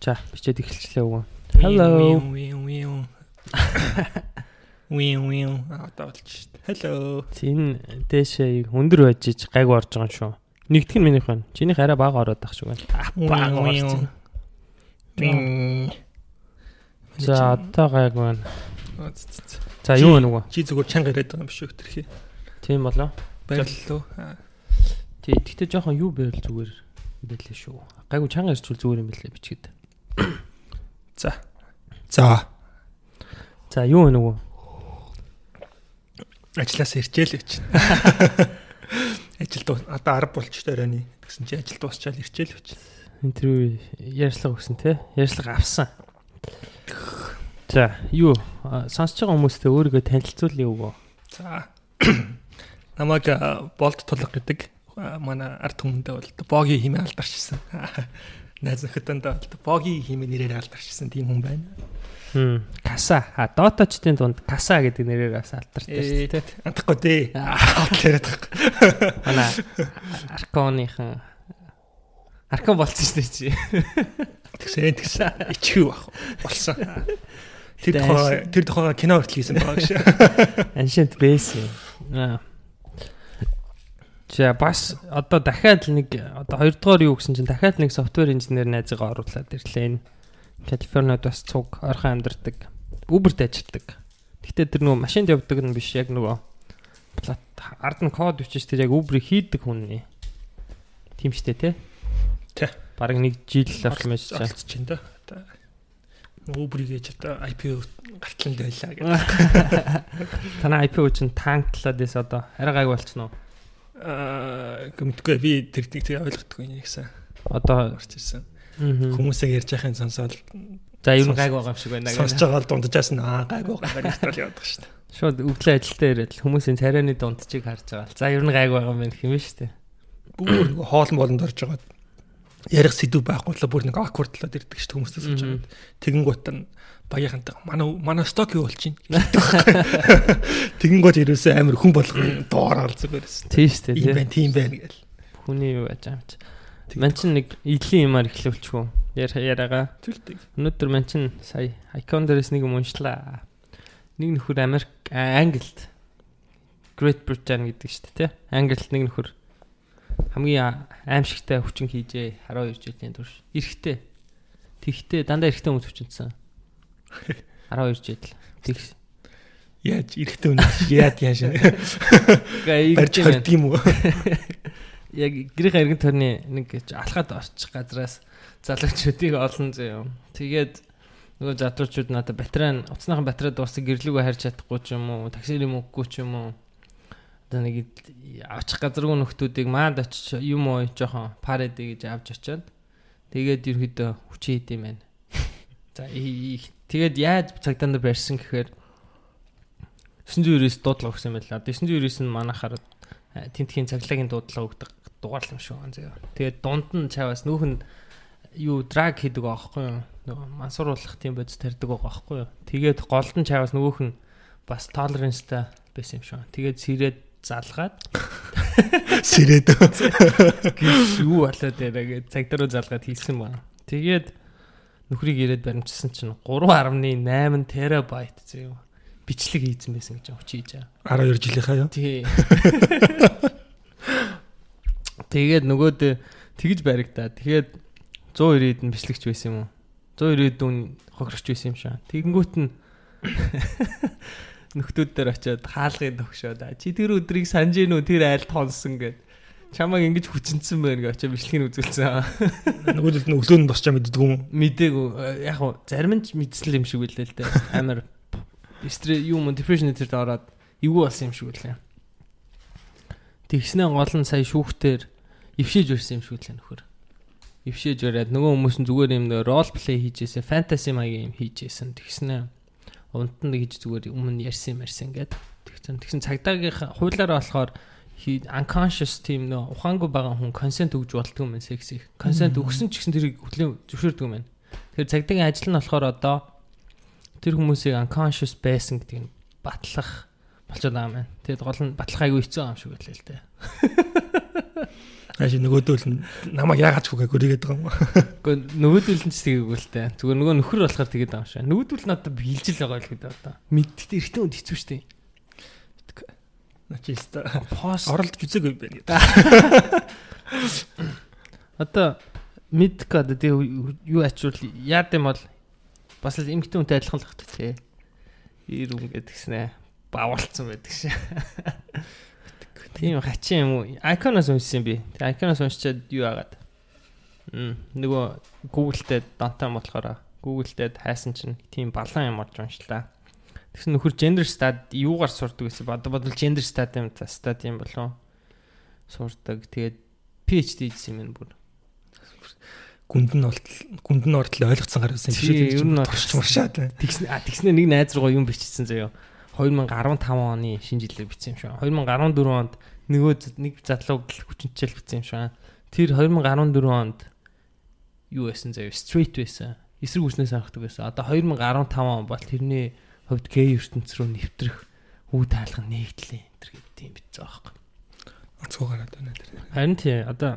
За бичээд эхэлчлээ үгүй. Hello. Вин вин одоо болж шít. Hello. Зин дээшээ өндөр байж ич гайг орж байгаа юм шүү. Нэгдэх нь минийх байна. Чинийх арай бага ороод ах шиг байна. Бага орсон. За одоо гайг байна. За юу вэ нүгөө? Чи зүгээр чанга яриад байгаа юм биш үү тэрхий. Тийм болоо. Баярлалаа. Тий, тэгтээ жоохон юу байвал зүгээр байлээ шүү. Гайгүй чанга ирчүүл зүгээр юм билээ бичгээд. За. За. За юу вэ нүгөө? Ажлаас ирчээл гэж. Ажил дуу одоо 10 болч таарай. Тэгсэн чи ажил дуусчаал ирчээл гэж. Интервью ярьслага өгсөн те. Ярьслага авсан. За юу сонсож байгаа хүмүүстээ өөрийгөө танилцуулъя юу? За. Намайг болд тулга гэдэг манай ард түмэндээ бол боги химээ алдарчсан. Найз нөхөдөндөө бол боги химээ нэрээр алдарчсан тийм хүн байна. Хм. Каса. А доточдын дунд каса гэдэг нэрээр бас алдартай шүү дээ. Антахгүй дээ. Хотлоод байгаа. Манай арконыхан аркон болцсон шүү дээ чи. Тэгсэн тэгсэн ичхүү бах болсон. Тэр тухай тэр тухай кино хүртэл хийсэн байгаа шүү. Ancient base. Аа. За бас одоо дахиад нэг одоо хоёрдугаар юу гэсэн чинь дахиад нэг софтвер инженер найзгаа оруулаад ирлээ. Калифорниуд бас цуг ойрхон амьдардаг. Uber-д ажилладаг. Гэтэ тэр нөгөө машинд явдаг нь биш яг нөгөө плат ард нь код бичиж тэр яг Uber-ийг хийдэг хүн нэ. Тийм штэ тий. Тий. Бараг нэг жил чаа. Олцож чинь да. Uber-ийг ээж одоо IPO гарталнд байлаа гэдэг. Танай IPO чинь танклаад эс одоо арай гайг болчихно уу? Аа гэмтгүй би тэр нэг тэр ойлгохгүй нэгсэн. Одоо Орч ирсэн. Хүмүүсээ ярьж байхын сонсоод за юу гайг байгаа юм шиг байна. сонсож байгаа л дунджаас нь аа гайг байгаа гэж яваад байгаа шүү дээ. Шууд өглөө ажилдаа ирээд л хүмүүсийн царайны дундчийг харж байгаа. л. За ер нь гайг байгаа юм байна хэмээн штэ. Бүр нэг хоолн болонд орж байгаа. Ярих сэдв байхгүй л бүр нэг аккордлоод ирдэг шүү дээ хүмүүсээс Мгм. сонсож. Тэгэнгүүт нь багийнхантай манай манай сток юу болж чинь. Тэгэнгүүт ерөөсөө амар хүн болгон доороо зүгээрсэн. Тийм штэ Ийм тий. байна, тийм байна гэл. Хүний юу яаж юм чи. Ман чин нэг илийн юмар эхлэвчгүй. Яр яриагаа. Түлдэг. Өнөөдөр ман чин сая icon дээрээс нэг юм уншлаа. Нэг нөхөр Америк Англид Great Britain гэдэг штэ тий. Англид нэг нөхөр хамгийн аимшигтай хүчин хийжээ 12 жилийн турш. Эрэхтэй. Тэгхтэй дандаа эрэхтэй хүмүүс хүчинсэн. 12 жил. Тэгс. Яаж эрэхтэй үнэ яад яаш. Барьж хорд юм уу? яг гэрийн иргэн тойрны нэг алхаад орчих газраас залуучуудыг олон зөө. Тэгээд нөгөө залуучууд надад батарей утасныхан батарей дуусах гэрлүүгөө харьж чадахгүй ч юм уу, таксир юм өгөхгүй ч юм уу. Одоо нэг авчих газаргүй нөхдүүдийг маад очиж юм уу жоохон парэдэ гэж авч очиод тэгээд ерөөдөө хүчээ идэм байна. За тэгээд яаж цагдаа нар барьсан гэхээр 990-с дуудлага өгсөн байлаа. 990-с нь манахаар тентхийн цаглагийн дуудлага өгдөг дугаарлал юм шүү. зөө. Тэгээд дунд нь чаваас нүүх нь юу драг хийдэг байхгүй юу? Нөгөө мансууруулах тийм бодис тарьдаг байгаа байхгүй юу? Тэгээд гол нь чаваас нөгөөх нь бас tolerance-тай байсан юм шүү. Тэгээд сэрээд залгаад Сэрээд. юу болоод яриа гэж цагдаа руу залгаад хийсэн байна. Тэгээд нөхрийг ирээд баримтсан чинь 3.8 терабайт зөө бичлэг хийсэн байсан гэж авчиж хийж байгаа. 12 жилийнхаа юу? Тий. Тэгээд нөгөөд тэгж баригдаа. Тэгээд 190-д нь бичлэгч байсан юм уу? 190-д үн хохирогч байсан юм шиг. Тэгэнгүүт нь нөхдүүд дээр очиод хаалгыг тогшоод "А, чи тэр өдрийг санаж гинүү тэр айл тонсон гэд чамайг ингэж хүчинсэн байна гэж очиод бичлэгийг үзүүлсэн. Нөгөөдөл нь өглөө нь босчаа мэддэг юм. Мдээгүй э, яг хуу зарим нь ч мэдсэн юм шиг үлээ л дээ. Амар стресс юм депрешн дээр ороод эвгүй болсон юм шиг үлээ. Тэгснээ гол нь сая шүүхтэр ившээж өрсөн юм шиг үлээ нөхөр. Ившээж өрөөд нөгөө хүмүүс нь зүгээр юм рол плей хийжээсэн, фэнтези маягийн юм хийжээсэн. Тэгснээ унт нь гэж зүгээр өмнө ярьсан марсан ингээд. Тэгсэн тэгсэн цагдаагийн хуулиараа болохоор unconscious team нөө ухаангүй байгаа хүн consent өгж болтгүй юм секс их. Consent өгсөн ч гэсэн тэрийг хөтлөө зөвшөөрдөг юм байна. Тэгэхээр цагдаагийн ажил нь болохоор одоо тэр хүмүүсийг unconscious байсан гэдгийг батлах болчиход байгаа юм байна. Тэгээд гол нь батлах айгүй хэцүү юм шиг байлаа л дээ. Ааш нөгөөдөл нь намайг яагаад ч үгүй гүрийгээд байгаа юм. Гэхдээ нөгөөдөл нь ч тэгээгүй л дээ. Зүгээр нөгөө нөхөр болохоор тэгээд байгаа юм шиг. Нөгөөдөл нь одоо биелжил байгаа л гэдэг одоо. Мэддэгтэй эртний үнд хэцүү штэ. Начи ста. Пост үзээгүй юм байна. одоо мэдка одоо тэг юу ачвал яад юм бол бас л эмгтэн үнтэй адилхан л багт тий. Ир үн гэдгснэ бавалцсан байдаг шээ. Тийм хачин юм уу? Icon-оос уншсан би. Icon-оос уншчаад юу агаад. Мм нөгөө Google-тэй донтой болохоор Google-тэй хайсан чинь тийм балан юм орж уншлаа. Тэгсэн нөхөр gender stud юугаар сурдаг гэсэн бод бодвол gender stud юм та stud юм болов сурдаг. Тэгээд PhD хийсэн юм бүр. Гүнд нь болтол гүнд нь ортол ойлгоцсон гар байсан Тий, ер нь бол- турш муршаад. Тэгснэ тэгснэ нэг найз руугаа юм бичсэн заяа. 2015 оны шинэ жилээр бичсэн юм шиг. 2014 онд нөгөө нэг залууг л хүчнчэл бичсэн юм шиг. Тэр 2014 онд юу байсан заяа? Straight байсан. Эсрэг үснээс анхдаг байсан. Одоо 2015 он бол тэрний хувьд гей ертөнц рүү нэвтрэх үе таалга нэгдлээ. Тэр гэдэг тийм бичсэн байгаа байхгүй. Онцгой гараад байна тэр. Харин тий одоо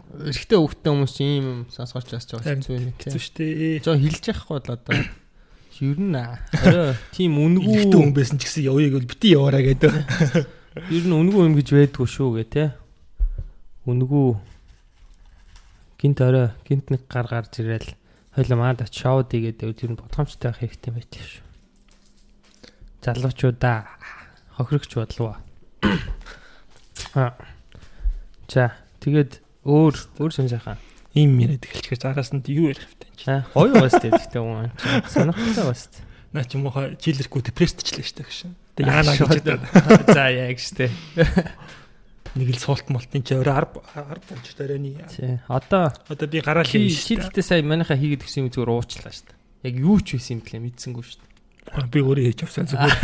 эрэгтэй хөвгтэй хүмүүс ийм юм сонсгооч жоо Харин хэцүү юм тий. Хэцүү штэ. Жоо хилж яахгүй бол одоо ер нь аа. Орой тийм үнгүү хүн байсан ч гэсэн явъя гэвэл бити яваараа гэдэг. ер нь үнгүү юм гэж байдгүй шүү гэ тэ. Үнгүү гинт орой гинт нэг гар гарч ирэл хойло маад шоуд игээд ер нь бодгомжтой байх хэрэгтэй байтлаа шүү. Залуучуудаа хохирогч бодлоо. Аа. За тэгээд өөр өөр сон сайхан. Ийм яриад эхэлчихэж араас нь юу ярих вэ? Аа гоё бас тэгтэй юм. Сонирхолтой бас. Наа чи муухай жилэргүй депрессдчлээ штэ гэж. Тэг яана гэж гэдэг. За яг штэ. нэг л суулт молтын чи орой 10 10 болж тарайны. Тий. Одоо Одоо би гараал чи юм чи штэ. гэхдээ сая манайхаа хийгээд гисэн юм зүгээр уучлаа штэ. Яг юу ч байсан юм блэ мэдсэнгүү штэ. Би өөрөө хийж авсан зүгээр.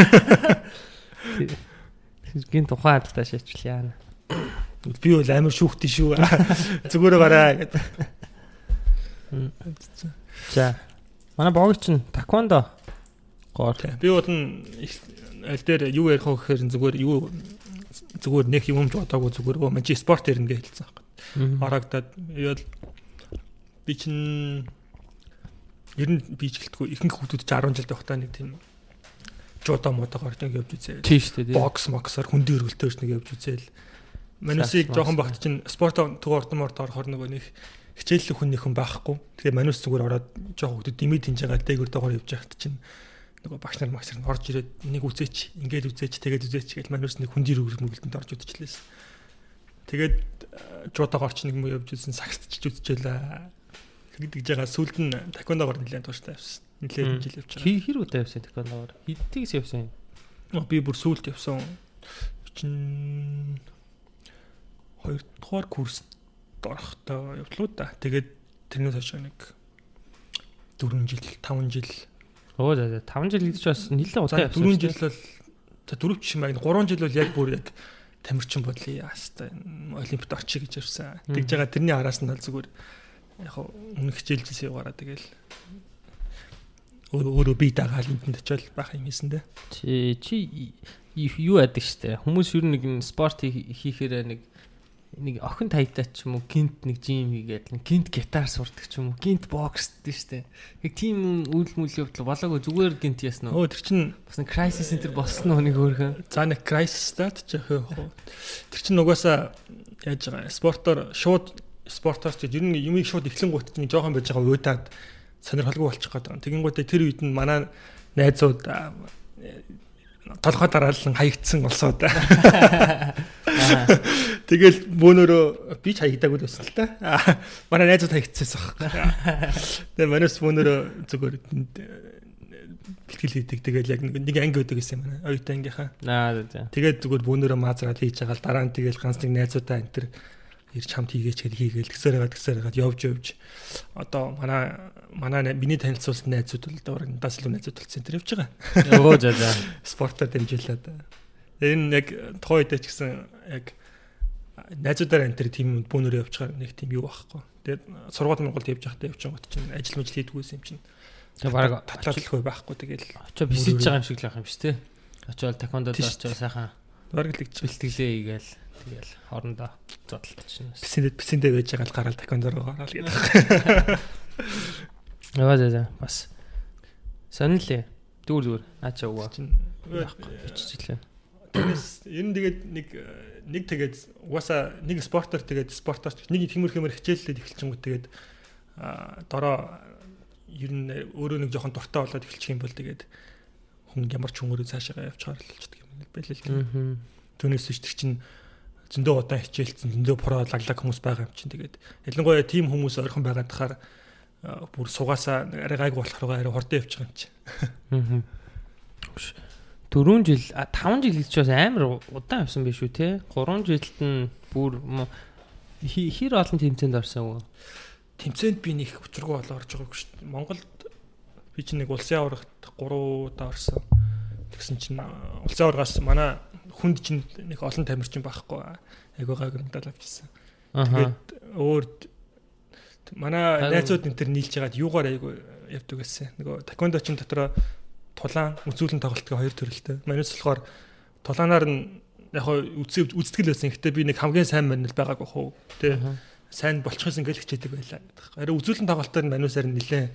Гин тухайн алдаа шийдвэл яана. Би бол амар шүүхтэн шүү. Зүгээр гараа гэдэг. За. Манай богч нь таквондо гоор. Би бол аль дээр юу ярих вэ гэхээр зүгээр юу зүгээр нэг юм ч бодоогүй зүгээр өө мань спорт ярина гэж хэлсэн байхгүй. Харагдаад ял би чинь ер нь би ч гэлтгүй ихэнх хүмүүс ч 10 жил байхдаа нэг тийм жуудаа модогоор нэг явж үзээ. Тийм штэ тий. Бокс моксоор хүндийн өргөлтөөс нэг явж үзээл. Манусыг жоохон багт чинь спорт төг ортоморт орохор нөгөө нэг хичээллэх хүн нэхэн байхгүй. Тэгээ манус зүгээр ороод жоохон хүмүүс димий тинж байгаа дээгүр доогоор явж байхад чинь нөгөө багш нар магш нар орж ирээд нэг үзээч, ингээд үзээч, тэгээд үзээч гэж манус нэг хүндийн өргөлтөнд орж үзчихлээс. Тэгээд э, жуудаагаар ч нэг юм явж үзсэн сагсдч үзчихлээ. Гэдэг жагаа сүлд нь таквондогоор нэлээд тууштай явсан. Нэлээд жил явж байгаа. Хэр удаа явсан таквондоор? Хэдтигс явсан. Оо, Би бүр сүулт явсан. Чин 2 дугаар курст орохдоо явлаа да. Тэгээд тэрнээс хойш нэг 4 жил, 5 жил. Оо за за 5 жил гэж бас нэлээд удаа За явсан. 4 штэ. жил бол за 4 ч юм аа 3 жил бол яг бүр яг тамирчин бодлоо яастай олимпиад очие гэж явсан. Тэгж байгаа тэрний араас нь бол зүгээр яг өмнө хичээлжсэн яваараа тэгэл өөрөө бие дагаал энд очиод байх юм хийсэн дээ. Чи чи юу яадаг штэ. Хүмүүс ер нь нэг спорт хий- хийхээр нэг нэг охин таягтаа ч юм уу гинт нэг жим хийгээд гинт гитар сурдаг ч юм уу гинт боксддаг штэ. Яг тийм үйл мүл явдал болоогүй зүгээр гинт ясна уу? Тэр чинь Бас нэг crisis center болсон нэг өөрхөн. За нэг crisis стат ч яг яг хөө. Тэр чинь угаасаа яаж байгаа спортоор шууд спортоор ч ер нь юмыг шууд эхлэнгуут чинь жоохон байж байгаа уйдаад сонирхолгүй болчих гээд байгаа. Тэгэнгүүтээ тэр үед нь манай найзууд э, толгой дараалан хаягдсан болсоо да. Тэгэл бөөнөрөө би ч хаягдаагүй л байсан л та. Манай найзууд хаягдчихсан баг. Тэгээ манайс бөөнөрөө зүгээр э, бэлтгэл хийдэг. Тэгэл яг нэг анги өгдөг гэсэн юм байна. Оюутан ангийнхаа. Аа за. Тэгээд зүгээр бөөнөрөө маазраад хийж байгаа л дараа нь тэгэл ганц нэг найзуудаа энэ төр ирж хамт хийгээч гэж хийгээл гисээр хагаад гисээр хагаад явж явж одоо манай манай най- миний танилцуулсан найзууд бол доор надаас илүү найзууд болсон энэ төр явж байгаа. Оо за за. Спортоор дамжуулаад. Энэ яг тухайн үедээ ч гэсэн яг найзуудаар энэ төр тийм бөөнөрөө явж байгаа нэг тийм юу байхгүй. Тэгээд сургууль Монголд явж байхдаа явж байгаа чинь ажил мэл хийдгүйсэн юм чинь. Тэгээ бараг татлалгүй байхгүй тэгэл очоо бисэж байгаа юм шиг л байх юм шүү те. Очоод таквондод Тийш. очоо сайхан. Бараг л гэж. бэлтгэлээ хийгээл тэгэл хоорондоо зодтолчихно. Бисэндээ бисэндээ байж байгаа л гараал такондор гараал гэдэг. Яваа за за бас сонирхлээ. Дүүр дүүр наачаа өгөө. Чин Биччихлээ. Тэрнээс ер нь тэгээд нэг нэг тэгээд угаасаа нэг спортоор тэгээд спорторч нэг тиймэр хэмэр хичээллээд эхэлчихэнгүүт тэгээд дороо ер нь өөрөө нэг жоохон дуртай болоод эхэлчих юм бол тэгээд хүн ямар ч хүмүүрээ цаашаа явчихаар л болчихдаг юм байл л. Аа. Түүнээс биш тэр чинь зөндөө удаан хичээлсэн зөндөө про лаглаг хүмүүс байгаа юм чинь тэгээд ялангуяа тим хүмүүс ойрхон байгаад тахаар бүр сугаасаа арай гайг болохоор арай хордоо явчих юм чинь. Аа. 4 жил а 5 жил гэж бас амар удаан явсан биш үү те 3 жилд нь бүр хэр олон тэмцээнд орсон уу Тэмцээнд би нэг учиргүй болоо орж байгаагүй шүү дээ. Монголд би чинь нэг улсын аврагт 3 удаа орсон. Тэгсэн чинь улсын аврагаас манай хүнд чинь нэг олон тамирчин байхгүй. Айгуу гайг медаль авчихсан. Тэгээд өөр манай найзууд энэ төр нийлж ягаад юугаар айгуу явдаг гэсэн. Нөгөө таквондо чин дотроо тулаан үзүүлэн тоглолтын хоёр төрөлтэй. Манайс болохоор тулаанаар нь яг үзээ үзтгэл байсан. Гэхдээ би нэг хамгийн сайн манил байгаагүй хөө. Тэ сайн болчихсон гэж хичээдэг байлаа. Арай үзүүлэн тоглолтоор нь манайсаар нилээ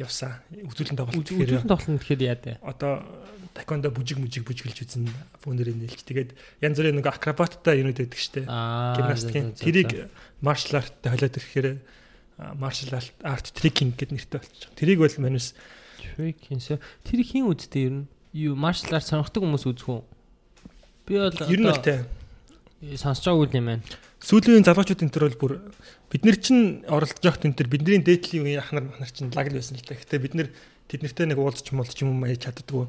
явсан. Үзүүлэн тоглолт гэхээр үзүүлэн тоглолт гэхээр яа дээ одоо таквондо бүжиг мүжиг бүжиглж үзэн фонерээ нээлж. Тэгээд янз бүрийн нэг акробаттай юмуд байдаг штэ. гимнастикийн тэрийг маршал арттай холиод ирэхээр маршал арт трекинг гэдэг нэртэй болчих. Тэрийг бол манус трекинс тэр хин үзтээ ер нь? Юу маршал арт сонирхдаг хүмүүс үзэх үү? Би бол ер нь одоо тэ сонсож байгаагүй юм байна. Сүүлийн залуучууд энэ төр бол бүр бид нар чинь оролцож явахт энэ төр бидний дээдлийн үеийн ахнар махнар чинь лаг л байсан л та. Гэтэ бид нар тэд нартэй нэг уулзч муулч юм маяг чаддгүй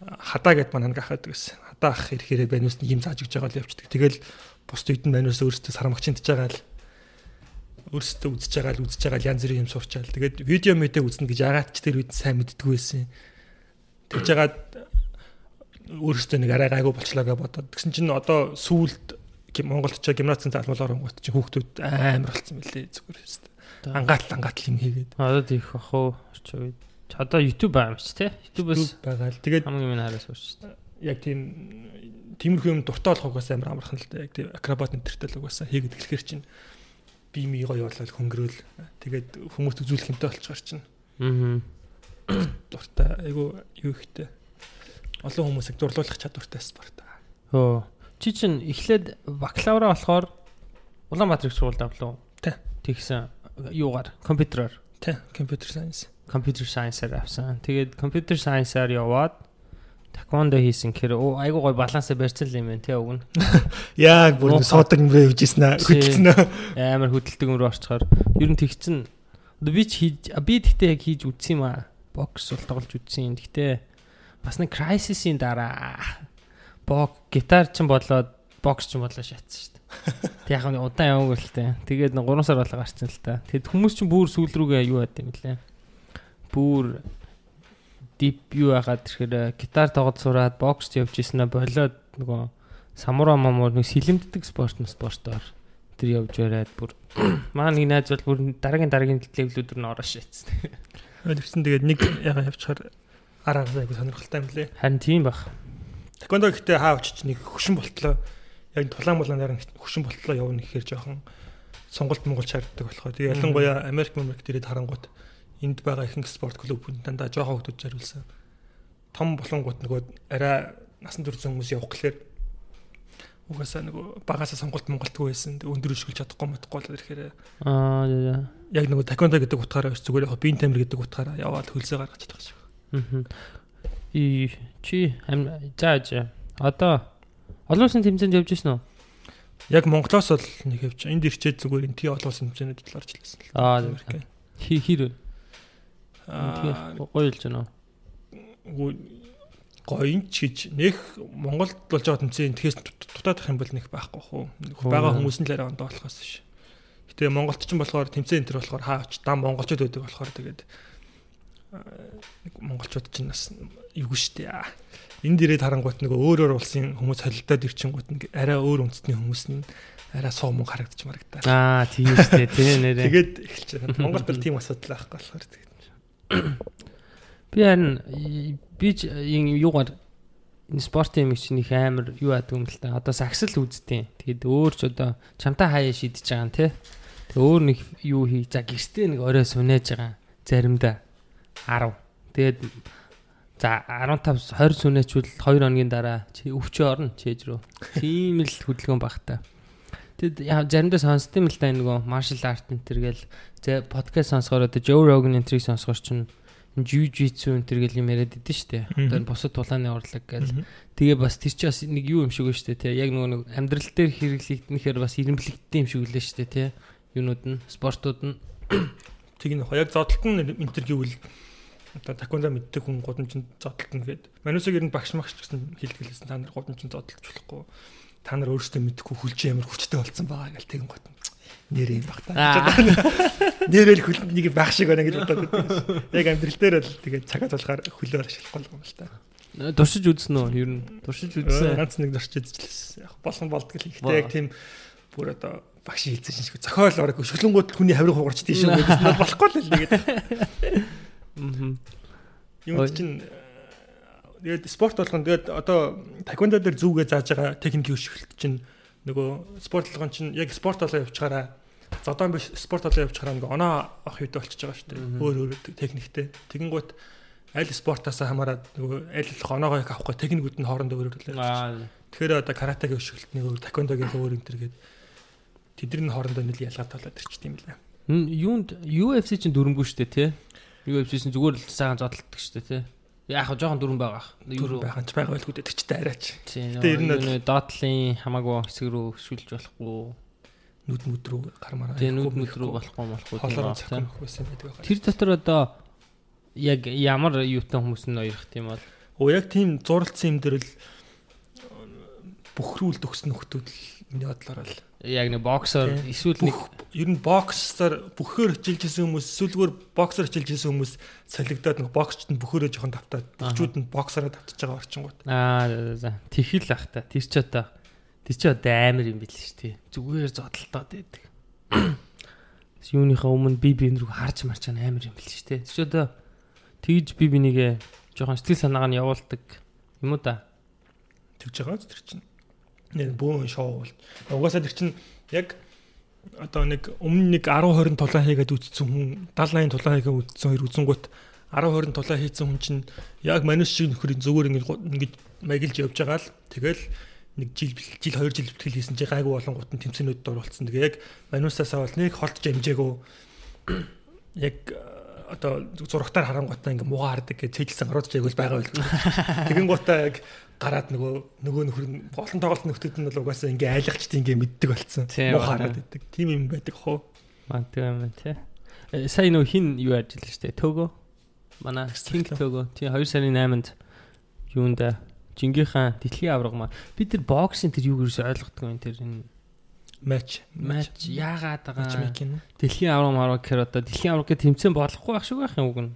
хадаа гэд манаа гахаад байсан. Хадаа ах ирэхээр баниус нэг юм зааж өгч байгаа л явчихдаг. Тэгэл бус үйд нь баниус өөрөөсөө сармагчинтж байгаа л өөрөөсөө үзэж байгаа л үзэж байгаа л янз бүрийн юм сурчаал. Тэгээд видео мэдээ үзнэ гэж ягаад ч тэр үед сайн мэддэггүй байсан. Тэгж ягаад өөрөөсөө нэг арай гайгүй болчлаа гэж бодоод. Тэгсэн чинь одоо сүүлд Монголд ч гимнастикийн залмуулаар онгот чи хүүхдүүд амар болцсон мөлий зүгээр өстө. Ангаатал ангаатал юм хийгээд. одоо тийх ах уу орчин үед одоо YouTube байгаа юм чи те YouTube-с байгаа л. Тэгээд хамгийн минь хараас урч яг тийм тиймэрхүү юм дуртай болохоос амар амархан л да. Яг тийм акробат энтертэй л угаасаа хийгээд эхлэхэр чинь би ми гоё болол хөнгөрөөл. Тэгээд хүмүүст үзүүлэх юмтай болчихор чинь аа дуртай айгу юу ихтэй. Олон хүмүүсийг дурлуулах чадвартай спорт. Хөө. Чи чин эхлээд бакалавра болохоор Улаанбаатар их сургуульд авлаа. Тэ. Тэгсэн юугаар компьютероор Тэ, computer science. computer science-аар авсан. Тэгээд computer science-аар яваад таквондо хийсэн гэхээр айгуу гой балансаа барьсан юм байна тий уг нь. Яг бүр суудаг юм рүү явжсэн аа. Хөдөлсөн аа. Амар хөдөлдөг юм руу орчхоор ер нь тэгсэн. Одоо би ч хийж би тэгтээ яг хийж үтсэн юм аа. Бокс бол тоглож үтсэн. Тэгтээ бас нэг crisis-ийн дараа бок гитар ч болоод бокс ч болоо шатсан шүү дээ. Тэг яг нь удаан яваагүй л тээ. Тэгээд нэг 3 сар болоо гарцсан л та. Тэгэд хүмүүс ч бүр сүүл рүүгээ юу яд юм лээ. Бүр дип юу ягаад тэгэхээр гитар тоглож сураад бокс явж ирсэнэ болоод нөгөө самура мамуур нэг сэлэмддэг спорт нь спортоор тэр явж бариад бүр маа нэг найз бол бүр дараагийн дараагийн левлүүд рүү ороо шээцсэн. Тэгсэн тэгээд нэг яга явчихаар араа айгу сонирхолтой юм лээ. Харин тийм бах. Таквондо гэхдээ хаа очиж нэг хөшин болтлоо. Яг тулаан булаанаар хөшин болтлоо явна гэхээр жоохон сонголт монгол шаарддаг болохоор. Тэгээ ялангуяа Америк Америк дээрээ харангууд энд байгаа ихэнх спорт клубүүд дандаа жоохон хүмүүс зориулсан. Том болонгууд нөгөө арай насан турш хүмүүс явах гэхээр угаасаа нөгөө багасаа сонголт монголтгүй байсан. Өндөр ишгэлж чадахгүй матахгүй л ирэхээр Аа яг нөгөө таквондо гэдэг утгаараа зүгээр яг биен тамир гэдэг утгаараа яваад хөлсөө гаргаж чадах шиг. Мгм. И чи зааж одоо олон улсын тэмцээнд явж гисэн үү? Яг Монголоос бол нэг явж энд ирчээд зүгээр энэ тий олон улсын хэмжээний талаар ажилласан л. Аа хи хэр Аа тэгээ гоё л жана. гоён ч гэж нэх Монголд болж байгаа тэмцээн тэхээс дутаадах юм бол нэг байхгүй хөө. Бага хүмүүс нь л арай ондоо болохоос ш. Гэтэ Монголд ч болохоор тэмцээн энэ төр болохоор хаа ч дам монголчууд байдаг болохоор тэгээд монголчууд ч бас юу штэ. Энд ирээд харангуут нөгөө өөр өөр улсын хүмүүс холилдоод ирчингууд нэг арай өөр үндэсний хүмүүс нь арай суу мөн харагдаж марагдаа. Аа тийм шүү дээ тий нэрээ. Тэгээд эхэлж байгаа. Монголд бол тийм асуудал байхгүй болохоор тэгээд Би харин би ин юугаар энэ спортын юм чинь их амар юу яадаг юм л та. Одоо сагсал үзтiin. Тэгэд өөр ч одоо чамтай хаяа шидэж байгаа юм те. Тэг өөр нэг юу хий. За гэртээ нэг орой сунаж байгаа. Заримдаа 10. Тэгээд за 15 20 сүнэчвэл 2 хоногийн дараа чи өвчөө орно чээж рүү. Тийм л хөдөлгөөн багтаа. Тэгэд заримдаа сонсдсон юм л та нөгөө martial art энэ төр гэл подкаст сонсохоор одоо Joe Rogan энтрийг сонсохоор чинь жижитсу энэ төр гэл юм яриад идэв штэ. Одоо бусад тулааны урлаг гэл. Тэгээ бас тэр чи бас нэг юу юм шиг штэ тий. Яг нөгөө нэг амьдрал дээр хэрэглэгдэнэхээр бас ирэмблэгдсэн юм шиг үлээ штэ тий. Юунууд нь спортууд нь тэг нэг яг зодтолт нь энэ төр гэвэл одоо таквондо мэддэг хүн гудамжинд зодтолт нь гээд манусыг ер нь багш магч гэсэн хэлгэлсэн та нар гудамжинд зодтолж болохгүй та нар өөрсдөө мэдхгүй хүлж амар хүчтэй болцсон байгаа гэл тэгэн гот нэр юм баг та. Нэрэл хөл нэг байх шиг байна гэж бодоод байдаг. Яг амьдрал дээр л тэгээд цагаа тулахаар хөлөөр ашиглахгүй юм л та. Дуршиж үзсэн үү? Ер нь дуршиж үзсэн. Ганц нэг дуршиж үзчихлээ. Яг болсон болдгол ихтэй яг тийм бүр одоо багш хэлсэн шиг зохиол орог өшгөлөнгүүд хүний хаврын хугарч тийш нь болохгүй л л тэгээд. Аа. Юм чинь тэгээд спорт болгон тэгээд одоо таквондо дээр зүгээ зааж байгаа техникийн өшгөлт чинь нөгөө спорт болгон чинь яг спорт болоо явчихаараа зодон биш спорт болоо явчихаараа нөгөө оноо авах үед болчихж байгаа шүү дээ. Өөр өөр техниктэй. Тэгэнгүүт аль спортоос хамаарат нөгөө аль оноогоо их авахгүй техникүүд нь хоорондоо өөр өөр л. Тэгэхээр одоо каратегийн өшгөлтний өөр таквондогийн өөр энэ төр гээд тэдний хоорондоо нэг ялгаатай болоод ирчих юм лээ. Юунд UFC чинь дөрөнгөө шүү дээ тий. UFC чинь зүгээр л сайхан зодтолдог шүү дээ тий. Яг жоохон дөрөн байгаа. Юу байгаа ч байгаа байлгүй дээ ч арайч. Гэтэ ер нь доотлын хамаагүй хэсэг рүү шүлж болохгүй. Нүд мүд рүү гармаараа. Тэгээ нүд мүд рүү болохгүй болохгүй тийм байна. Тэр дотор одоо яг ямар юутай хүмүүс нь уярах тийм бол. Оо яг тийм зурлцсан юм дээр л бөхрүүл төгсөн нөхдүүд л миний бодлоор л яг нэг боксер эсвэл нэг ер нь боксер бүхээр хичээлжсэн хүмүүс эсвэл боксер хичээлжсэн хүмүүс солигдоод нэг боксчд нь бүхөрөө жоохон давтаад бөхчүүд нь боксороо давтаж байгаа орчингууд. Аа за тэхэл ах та тэр ч одоо тэр ч одоо амар юм бил ш тий. Зүгээр зодтолтоод байдаг. Юуныхаа өмнө би би рүү харж марч байгаа амар юм бил ш тий. Тэр ч одоо тэгж би бинийгээ жоохон сэтгэл санаагаа нь явуулдаг юм уу да. Тэгж байгаа тэр чинь нэг бөөн шоу бол. Угаасаа тэр чинь яг одоо нэг өмнө нэг 10 20 тулаан хийгээд үтцсэн хүн 70 80 тулаан хийгээд үтцсэн хоёр үзэнгүүт 10 20 тулаан хийсэн хүн чинь яг манус шиг нөхөр зүгээр ингэж ингэж маягилж явж байгаа л тэгэл нэг жил жил 2 жил бэлтгэл хийсэн чинь гайгүй болон гутан тэмцээнүүдэд оролцсон. Тэгээ яг манусаасаа бол нэг холдож амжаагүй яг одоо зурагтаар харангуйтаа ингээ муугаа хардаг гэж цэжилсэн гарууд ч айгуул байгаа байл. Тэгэн гутаа яг гараад нөгөө нөгөө нөхөр нь голон тоглолт нөхдөд нь бол угаасаа ингээ айлгачт ингээ мэддэг болцсон. Муу хараад байдаг. Тим юм байдаг хоо. Магадгүй юм тий. Э, сая нөгөө хин юу ажиллаж штэ Төгөө. Манай Кинг Төгөө. Тий 2 сарын 8-нд юунда Жингийнхаа дэлхийн авраг маа. Бид тэр боксинг тэр юу гэж ойлгохгүй юм тэр энэ матч матч яагаад байгаа? Дэлхийн авраг марваг гэхээр одоо дэлхийн авраг гэх тэмцээн болохгүй байх шиг байх юм уу гэн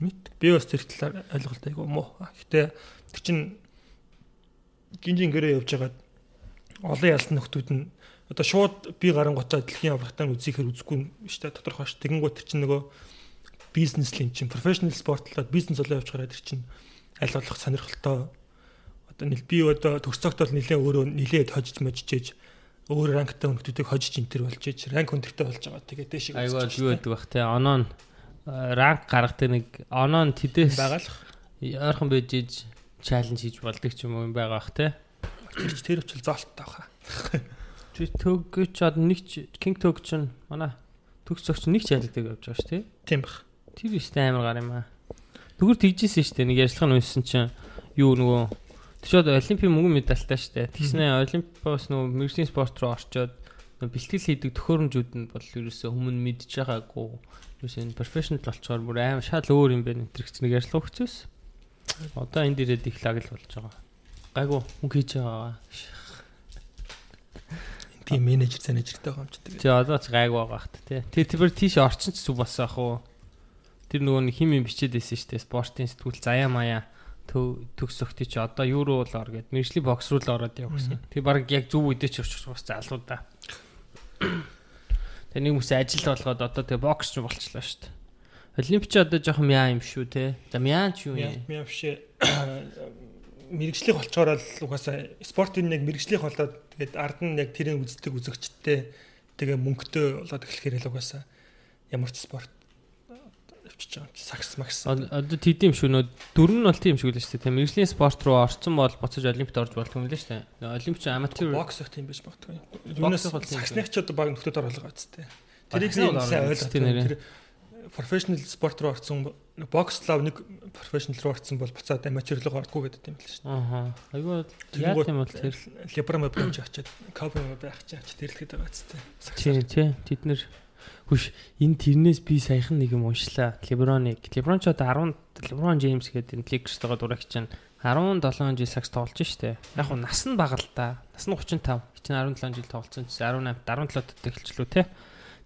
мэд би бас тэр талаар ойлголт айгу муу. Гэтээ тэр чин гинжин гэрээ явж байгаад олон ялсан нөхдүүд нь одоо шууд би гарын гоцоо дэлхийн аврагтаа үзийхэр үзэхгүй штэ тодорхой ш тэгэнгүүт тэр чин нөгөө бизнес лин чин профешнл спортлоод бизнес болоо явж гараад тэр чин аль болох сонирхолтой. Одоо нэл би одоо төгсцөгт бол нэлээ өөрөө нэлээд хожиж можижээж өөр ранктай хүндэтгэдэг хожиж интер болж ич ранк хүндэгтэй болж байгаа. Тэгээд дэшиг айгаа юу байдаг бах те оноо ранк гаргадаг нэг оноо тэдээс байгалах ойрхон байж иж чаленж хийж болдог ч юм уу юм байгаа бах те. Тэр тэр өвчл зоолттой баха. Тэр төгч од нэг кинг төгч нь манай төгс зөгч нэг чалдаг явж байгаа ш те. Тийм бах. Тэр ихтэй амар гар юм аа. Тэгүр тэгжсэн ш те нэг ярьслах нь унссан чинь юу нөгөө Тэшээд олимпийн мөнгөн медальтай штэ. Тэгснэ олимпиос нөгөө мэрэгжлийн спорт руу орчоод бэлтгэл хийдэг төхөөрөмжүүд нь бол ерөөсөө өмнө мэдж байгаагүй. Энэ профешнл болчоор бүр аим шал өөр юм байна энэ гэж нэг ярьслах хүчээс. Одоо энэ дээрээ их лаг л болж байгаа. Гайгүй хүн хийж байгаа. Тийм менежер менежертэй байгаа юм ч тэгээ. Тий одоо ч гайгүй байгаа хат тий. Тэр тэр тийш орчин ч зүг болсон ах уу. Тэр нөгөө хим юм бичээд байсан дээ. Спортын сэтгүүл заяа маяа төгс өгтий чи одоо юу руу л ор гэд мэржлийн бокс руу л ороод яв гэсэн. Тэг баг яг зөв үедээ ч орчих бас залуу да. Тэг нэг хүмүүс ажил болгоод одоо тэг бокс ч болчлаа шүү дээ. Олимпич одоо жоохон мяа юм шүү те. За мяа ч юу юм? Мяа биш. мэрэгжлэх болчоор л угаасаа спортын яг мэрэгжлэх болоод тэгээд ард нь яг тэрийг үздэг үзэгчтэй тэгээ мөнгөтэй болоод эхлэхээр л угаасаа ямар ч спорт явчихж байгаа юм чи сакс макс. Одоо тийм шүү нөө дөрөв нь бол тийм шиг л шүү дээ. Мэргэжлийн спорт руу орсон бол буцаж олимпиад орж болдог юм л шүү дээ. Олимпич аматер бокс их тийм байж магадгүй. Юунаас саксных ч одоо баг нөхдөд оруулах байцтай. Тэрийг сайн ойлгох тэр профешнл спорт руу орсон бокс лав нэг профешнл руу орсон бол буцаад аматер руу ордгоо гэдэг юм л шүү дээ. Аа. Айгуу яа тийм бол тэр лебрам бэмж очиад кабр байх чаач тэрлэхэд байгаа зү. Тий, тий. Тэд нэр Хүш энэ тэрнээс би саяхан нэг юм уншлаа. Леброныг. Леброн ч одоо 10 Леброн Джеймс гэдэг энэ Lakers-тойгоо дурагч чинь 17 жил сакс тоглож штэ. Яг хуу нас нь бага л да. Нас нь 35. Чинь 17 жил тоглолцсон чинь 18 17-д эхэлчлөө те.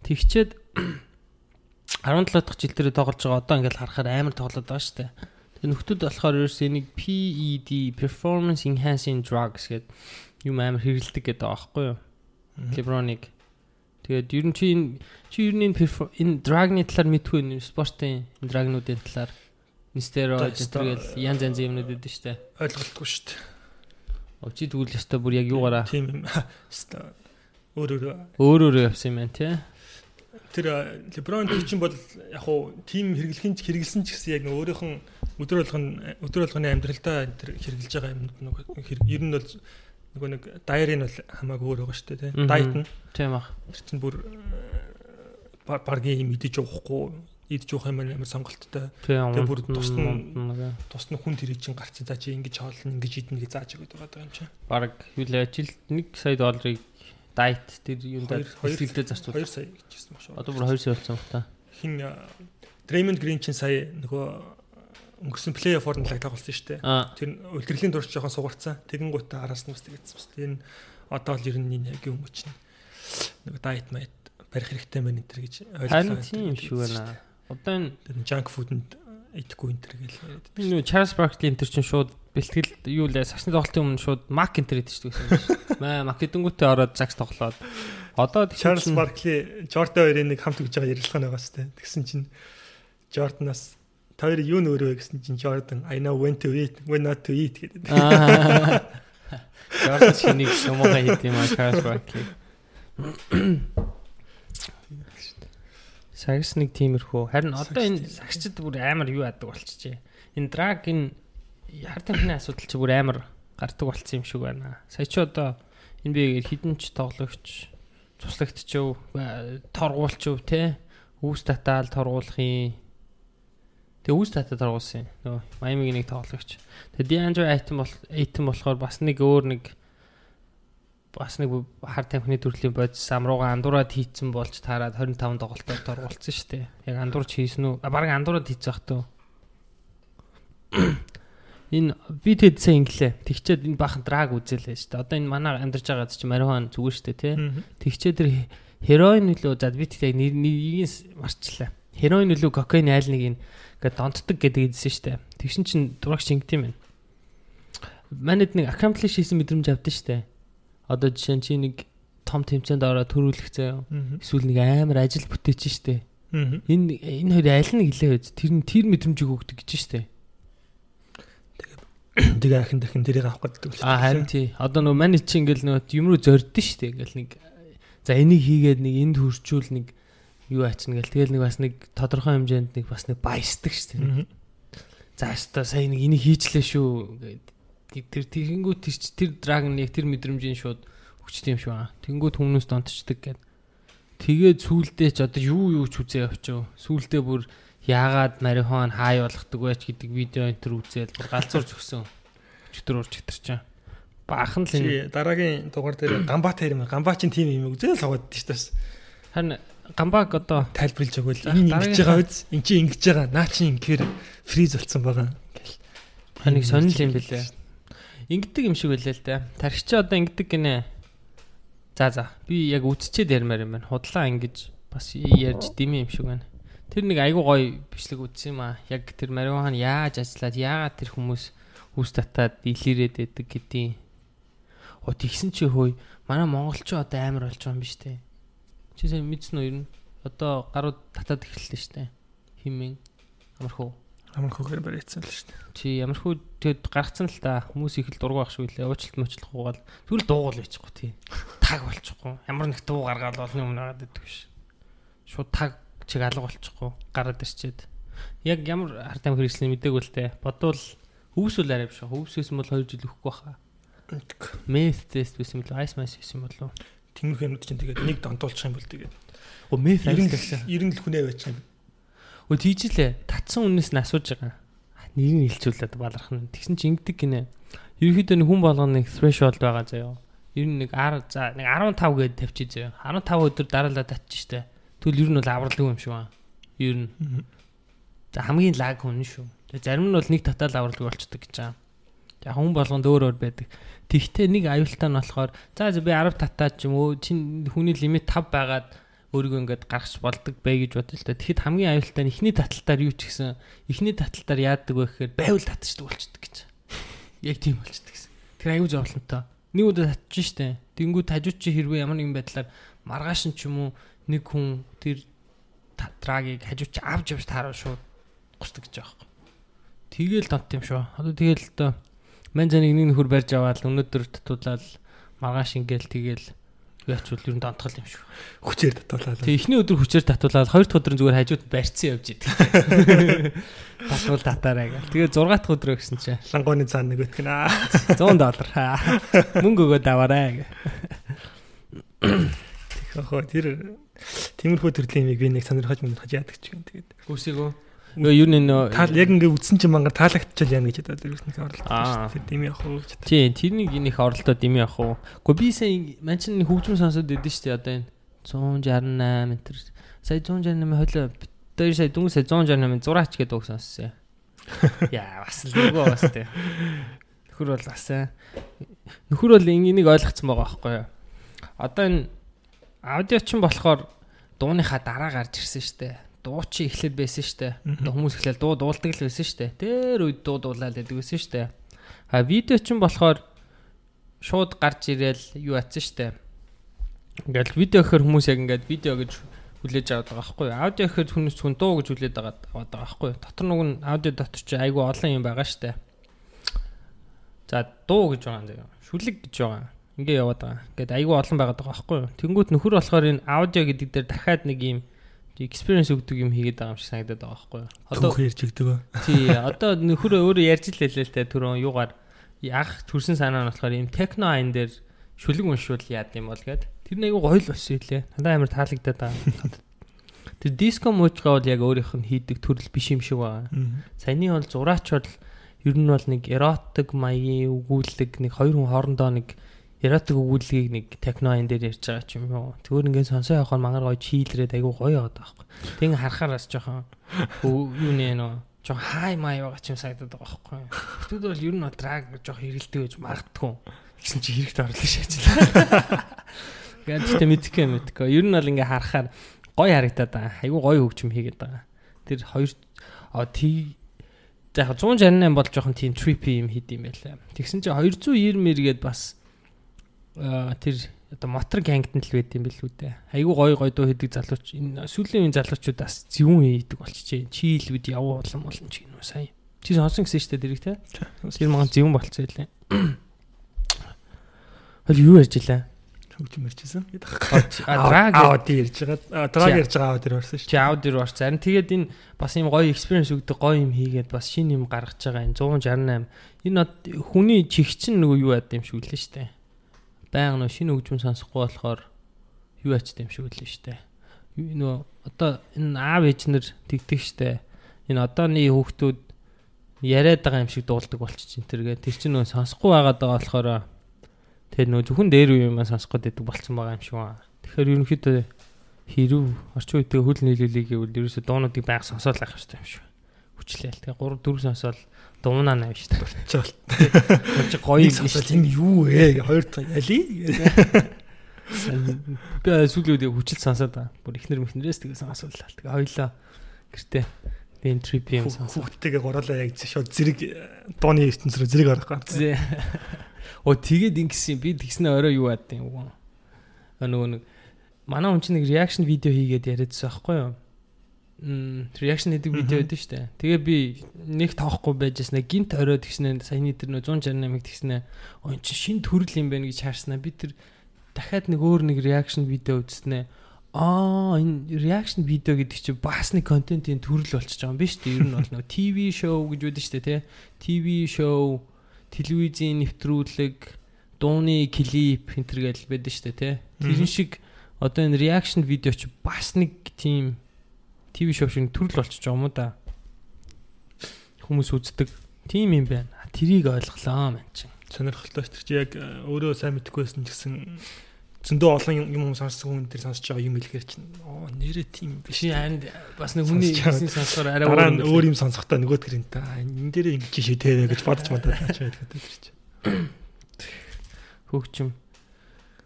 Тэгчээд 17 дахь жил дээр тоглож байгаа одоо ингээл харахаар амар тоглоод байгаа штэ. Тэгээ нөхдүүд болохоор ерөөсөө нэг PED performance enhancing drugs гэдэг юм амар хэрэгэлдэг гэдэг байгаа байхгүй юу? Леброныг Тэгээд ер нь чи энэ чи ер нь энэ драгны талаар мэдгүй энэ спортын драгнуудын талаар стероид тэгэл янз янз юмнууд өгдөө штэ. Ойлголтгүй штэ. Оо чи тэгвэл өстой бүр яг юугаараа тийм юм. Өөр өөр өөр өөр явсан юм байна тий. Тэр леброн чинь бол яг хуу тим хэрэглэхин ч хэрэгэлсэн ч гэсэн яг өөрийнх нь өдөр болгон өдөр болгоны амьдралдаа тэр хэрэгжилж байгаа юмнууд нэг ер нь бол нөгөө нэг дайрын бол хамаагүй өөр байгаа шүү дээ тийм дайт нь. Тийм аа тэр чинь бүр баргийн юм идэж уухгүй идэж уух юм амар сонголттой. Тэгээ бүр тусна тусна хүн тэрийг чинь гарцсан. За чи ингэж хоолно ингэж идэнэ гэж зааж өгöd байгаа юм чинь баг юу л ажил 1 сая долларыг дайт тэр юундаа хэлтгэлдээ зарцуул 2 сая гэж хэлсэн ба шүү одоо бүр 2 сая болсон ба та. Хин Дреймонд Грин чинь сая нөгөө өнгөрсөн плей оффор нь лаг тоглосон шүү дээ. Тэр үлдрэлийн дурч жоохон сугарцсан. Тэгэн гутаа араас нь бас тэгсэн бас. Энэ одоо л ер нь яг юм чинь нэг дайет майт барих хэрэгтэй байна энэ төр гэж. Харин тийм шүү байна. Одоо энэ junk food-нд идэхгүй энэ төр гэж яриад. Би нөө Charles Barkley энэ төр чинь шууд бэлтгэл юу лээ саксны тоглолтын өмнө шууд Mac энэ төр идэв шүү дээ. Маа Mac эдэнгүүтээ ороод сакс тоглоод. Одоо Charles Barkley Jordan хоёрын нэг хамт өгж байгаа ярилцлага байгаа сте. Тэгсэн чинь Jordan-аас та хоёр юу нөөрөө гэсэн чинь Jordan I know when to eat when not to eat гэдэг. Jordan шинийг юмгаа хийд юм аа Charles Barkley. Сагс нэг тиймэрхүү. Харин одоо энэ сагчд бүр амар юу яадаг болчихжээ. Энэ драг энэ хард тамхины асуудал чи бүр амар гардаг болцсон юм шиг байна. Сая чи одоо энэ би хідэн ч тоглогч цуслагдчихв, торгуулчихв те. Үүс татаал торгуулахын Тэгээ үүс татад оргуулсан юм. Нөгөө Майамигийн нэг тоглогч. Тэгээ Дианжо Айтон бол Айтон болохоор бас нэг өөр нэг бас нэг хар тамхины төрлийн бодис амрууга андуураад хийцэн болж таарад 25 тоглолтоор торгуулсан шүү дээ. Яг андуурч хийсэн үү? Бараг андуураад хийц зах туу. Энэ би тэгэд сайн инглээ. Тэгчээд энэ бахан драг үзэлээ шүү дээ. Одоо энэ манай амьдарч байгаа чинь марихан зүгээр шүү дээ, тий. Тэгчээд тэр хероин үлөө зад би тэг нэгийг марчлаа. Хероин үлөө кокаин айл нэг нь ингээд донтдог гэдэг хэлсэн дээ. Тэгшин чин дурагч ингэт юм байна. Манайд нэг accomplish хийсэн мэдрэмж авдсан дээ. Одоо жишээ нь чи нэг том тэмцээнд ороод төрүүлэх заяа. Эсвэл нэг амар ажил бүтээч дээ. Энэ энэ хоёр аль нь гэлээ вэ? Тэр нь тэр мэдрэмжийг өгдөг гэж шүү дээ. Тэгээ ахин дахин тэрийг авах гэдэг л. А харин тий. Одоо нөгөө манайд чи ингээл нөгөө юм руу зордсон шүү дээ. Ингээл нэг за энийг хийгээд нэг энд хөрчүүл нэг юу ачна гэл тэгэл нэг бас нэг тодорхой хэмжээнд нэг бас нэг баясдаг шүү дээ. За өстой сая нэг энийг хийчлээ шүү гэд тэр тэгэнгүүт тэр тэр драгон яг тэр мэдрэмжийн шууд хүчтэй юм шүү аа. Тэгэнгүүт хүмүүс донтчдаг гэд. Тэгээд сүулдэ ч одоо юу юу ч үзээ явчих. Сүулдэ бүр яагаад марихон хай болгодог вэ ч гэдэг видео энэ төр үзээл бүр галзуурч өгсөн. Өчтөр урч хэтэрч. Баахан л энэ дараагийн дугаар дээр гамбаа тарим гамбаа чин тим юм үзээл саваад тийш. Харин гамбаг одоо тайлбарлаж өгвөл ингэж байгаа үз эн чинь ингэж байгаа наа чи ингэхээр фриз болсон байгаа гэл. Ханыг сонирхол юм бэлээ. Ингэдэг юм шиг байлаа л да. Тархич одоо ингэдэг гинэ. За за би яг үтчихэд ярмаар юм байна. Худлаа ингэж бас ярьж дими юм шиг байна. Тэр нэг айгу гоё бичлэг үзсэн юм аа. Яг тэр марихуан яаж ажиллаад яагаад тэр хүмүүс үс татаад илэрээд байдаг гэдгийг. Оо тэгсэн чи хөөе манай монголчууд одоо амар болж байгаа юм биш үү? Чи сайн мэдсэн үү ер нь? Одоо гарууд татаад эхэллээ штэ. Химэн амархуу. Хөөр барьцсан л шүү дээ. Чи ямар хүү тэгэд гарцсан л та хүмүүс их л дургу байх шүү лээ. Уучлалт мочлох гугаал тэгвэл дуугал байчихгүй тий. Таг болчихгүй. Ямар нэг дуу гаргаад олны өмнө гараад идэх биш. Шууд таг чиг алга болчихгүй. Гараад ирчээд. Яг ямар ард ам хэрэгслийн мэдээгүй л те. Бодвол хөвсөл арай биш. Хөвсөөсөн бол 2 жил өхгүй баха. Мeth тест байсан мөлөө ice mass байсан болов. Тэнгэр хэмнүүд чинь тэгээд нэг донтуулчих юм бол тэгээд. О мeth 90 гэсэн. 90 л хүнээ байж юм. Өө тийжлээ. Татсан үнээс нь асууж байгаа. Нэг нь хилчүүлээд балархна. Тэгсэн чи ингэдэг гинэ. Ерөнхийдөө хүн болгоно нэг threshold байгаа заяа. Ер нь нэг 10 за нэг 15 гээд тавьчих заяа. 15 өдөр дараалал татчих штэ. Тэгвэл ер нь бол авралгүй юм шиг байна. Ер нь. За хамгийн лаг хүн шүү. Тэгээ зарим нь бол нэг татаал авралгүй болчдөг гэж байгаа. За хүн болгонд өөр өөр байдаг. Тэгтээ нэг аюултай нь болохоор за би 10 татаа ч юм уу чин хүний лимит 5 байгаад өөрийгөө ингээд гаргаж болдог бай гэж бодлоо л та. Тэгэхэд хамгийн аюултай нь эхний таталтаар юу ч гэсэн эхний таталтаар яадаг вэ гэхээр байвал татчихдаг болчдөг гэж. Яг тийм болчдөг гэсэн. Тэр аюул зовлонтой. Нэг удаа татчих штэ. Тэнгүүд хажууд чи хэрвээ ямар нэгэн байдлаар маргааш нь ч юм уу нэг хүн тэр трагийг хажууд чи авч явж таарав шууд гусдаг гэж байгаа юм. Тэгэл донт юм шүү. Одоо тэгэл одоо мань заныг нэг нөхөр барьж аваад өнөөдөр татуулаад маргааш ингээл тэгэл яачвал ер нь донтгол юм шүү. Хүчээр татуулаад. Тэг эхний өдөр хүчээр татуулаад хоёр дахь өдөр зүгээр хажууд барьцсан явж идэг. Татвал татаарай гэл. Тэгээ 6 дахь өдрөө гэсэн чинь Лангооны цаана нэг өтгөн аа. 100 доллар. Мөнгө өгөөд аваарай гэ. Тэгэхээр тэр тиймэрхүү төрлийн юмыг би нэг сонирхож мөнхөж яадаг ч юм тэгээд. Үсээгөө. Нөгөө юу нэ Таал яг ингээ үдсэн чинь мангар таалагдчихал яана гэж бодоод ирсэн оролт. Аа. Тэр дими явах уу гэж. тий тэрнийг энийх оролдоод дими явах уу. Гэхдээ би сайн мань чинь хөгжим сонсоод идэв штэ одоо энэ 168 метр. Сая 168 хойлоо дээр сая дүнг сая 168 зураач гэдэг үг сонссон. Яа бас л нөгөө бас тий. Нөхөр бол бас аа. Нөхөр бол энийг ойлгоцсон байгаа байхгүй юу? Одоо энэ аудио ч болохоор дууныхаа дараа гарч ирсэн штэ. Дуу чи эхлээд байсан штэ. Одоо хүмүүс эхлээл дуу дуулдаг л байсан штэ. Тэр үед дуу дуулаад байдаг байсан штэ. А видео ч болохоор шууд гарч ирээл юу атсан штэ. Ингээл видео гэхэр хүмүүс яг ингээд видео гэж хүлээж аваад байгаа байхгүй юу? Аудио гэхэр хүмүүс хүн дуу гэж хүлээд аваад байгаа байхгүй юу? Дотор нэг нь аудио дотор чи айгүй олон юм байгаа штэ. За дуу гэж байгаа юм заяа. Шүлэг гэж байгаа. Ингээ яваад байгаа. Ингээд айгүй олон байгаад байгаа байхгүй юу? Тэнгүүт нөхөр болохоор энэ аудио гэдэг дээр дахиад нэг юм experience өгдөг юм хийгээд байгаа юм шиг санагдаад байгаа байхгүй юу? Төөх ярьж өгдөг. Тий, одоо нөхөр өөрөө ярьж л хэлээ л те түрүүн юугаар яг төрсэн санаа нь болохоор юм техно айн дээр шүлэг уншвал яад юм бол гээд тэр нэг гоё л болсон илээ. Надад амар таалагдаад байгаа. Тэр диско муучгаа бол яг өөрийнх нь хийдэг төрөл биш юм шиг байгаа. Саяны бол зураач бол ер нь бол нэг эротик маягийн өгүүлэг нэг хоёр хүн хоорондоо нэг эротик өгүүлгийг нэг техно айн дээр ярьж байгаа ч юм уу. Тэгвэр ингээд сонсоо явахаар мангар гоё чийлрээд айгүй гоё яваад байгаа байхгүй. Тэг харахаар бас жоохон юу нэ нөө жоо хай май байгаа ч юм санагдаад байгаа байхгүй. Хүмүүс бол ер нь драг жоох хэрэлдэг гэж магадгүй. Гэсэн чи хэрэгт орлоо шаачлаа. Гэвч тэ мэдхгүй мэдхгүй. Ер нь бол ингээ харахаар гоё харагдаад байгаа. Айгу гоё хөгжим хийгээд байгаа. Тэр хоёр тий яг 168 бол жоохон тийм trippy юм хийд юм байлаа. Тэгсэн чи 290 мэргээд бас тэр одоо мотор гангтэн л байд юм бэл үү дээ. Айгу гоё гоё дуу хийдэг залууч энэ сүүлийн үеийн залуучууд бас зөвүүн хийдэг болчихжээ. Чи л бид явуу болон болно ч гинөө сайн. Чи сонсон гэсэн дээ дэрэг те. Тэр маган зөвүүн болцсон байлаа. Хөл юу ярьж илаа? хөгжим ярьжсэн. Драг Ауди ярьж байгаа. Драг ярьж байгаа Ауди орсон шүү. Чи Audi руу орсон. Харин тэгээд энэ бас юм гоё experience өгдөг гоё юм хийгээд бас шинэ юм гаргаж байгаа энэ 168. Энэ хүний чихчин нөгөө юу яд юм шиг үлээ штэ. Баян нөгөө шинэ хөгжим сонсохгүй болохоор юу ачд юм шиг үлээ штэ. Нөгөө одоо энэ аав ээжнэр тэгдэг штэ. Энэ одооны хүүхдүүд яриад байгаа юм шиг дуулдаг болчих чинь тэргээ. Тэр чинь нөгөө сонсохгүй байгаад байгаа болохоор тэр нөгөө зөвхөн дээр үе юм сонсох гэдэг болцсон байгаа юм шиг байна. Тэгэхээр ерөнхийдөө хэрв орчин үеийн хөл нийлүүлэх гэвэл ерөөсө дуунуудыг байг сонсоол авах хэрэгтэй юм шиг. Хүчлээл. Тэгээ 3 4 сонсоол дуунаа навь шүү дээ. Болцоол. Чи гоё сонсоол энэ юу вэ? Хоёр дахь яли? Би сүүлүүдээ хүчил сонсоод байгаа. Бүр ихнэр мэхнэрээс тэгээ сонсоолаа. Тэгээ хоёлоо гэртээ тийм трип юм сонсоо. Хүүхдтэйгээ гурлаа яг шууд зэрэг дууны ертөнц рүү зэрэг орох гоо. Оо тэгээд ингэсэн би тэгснэ орой юу яад юм уу? Нөгөө нэг манай хүн чинь нэг реакшн видео хийгээд яриадсан байхгүй юу? Реакшн хийдэг видео шүү дээ. Тэгээ би нэг тоохгүй байж яснаа гинт оройд гиснэ саяны тэр нөө 168-ыг тэгснэ. Ой чи шин төрөл юм байна гэж харснаа. Би тэр дахиад нэг өөр нэг реакшн видео үзснэ. Аа энэ реакшн видео гэдэг чинь бас нэг контентын төрөл болчихж байгаа юм биш үү? Ер нь бол нөгөө ТV шоу гэж шүү дээ, тий. ТV шоу, телевизийн нэвтрүүлэг, дууны клип энэ төр гэж байдаг дээ, тий. Тэрэн шиг одоо энэ реакшн видео чи бас нэг тийм ТV шоу шиг төрөл болчихж байгаа юм уу да. Хүмүүс үздэг. Тийм юм байна. Тэрийг ойлголоо мэн чинь. Сонирхолтой ч чи яг э, өөрөө сайн мэдэхгүй байсан ч гэсэн зөндөө олон юм юм сонссон хүн дээр сонсож байгаа юм хэлэхэр чинь оо нэрээ тийм биш. Чи харин бас нэг хүний хэлсэн сонсохоор арай өөр өөр юм сонсохдоо нөгөөд гэрэн та энэ дээр юм чи шитэй гэж бодож бодоод чаа хэлэхэд тэр чинь. Хөгчм.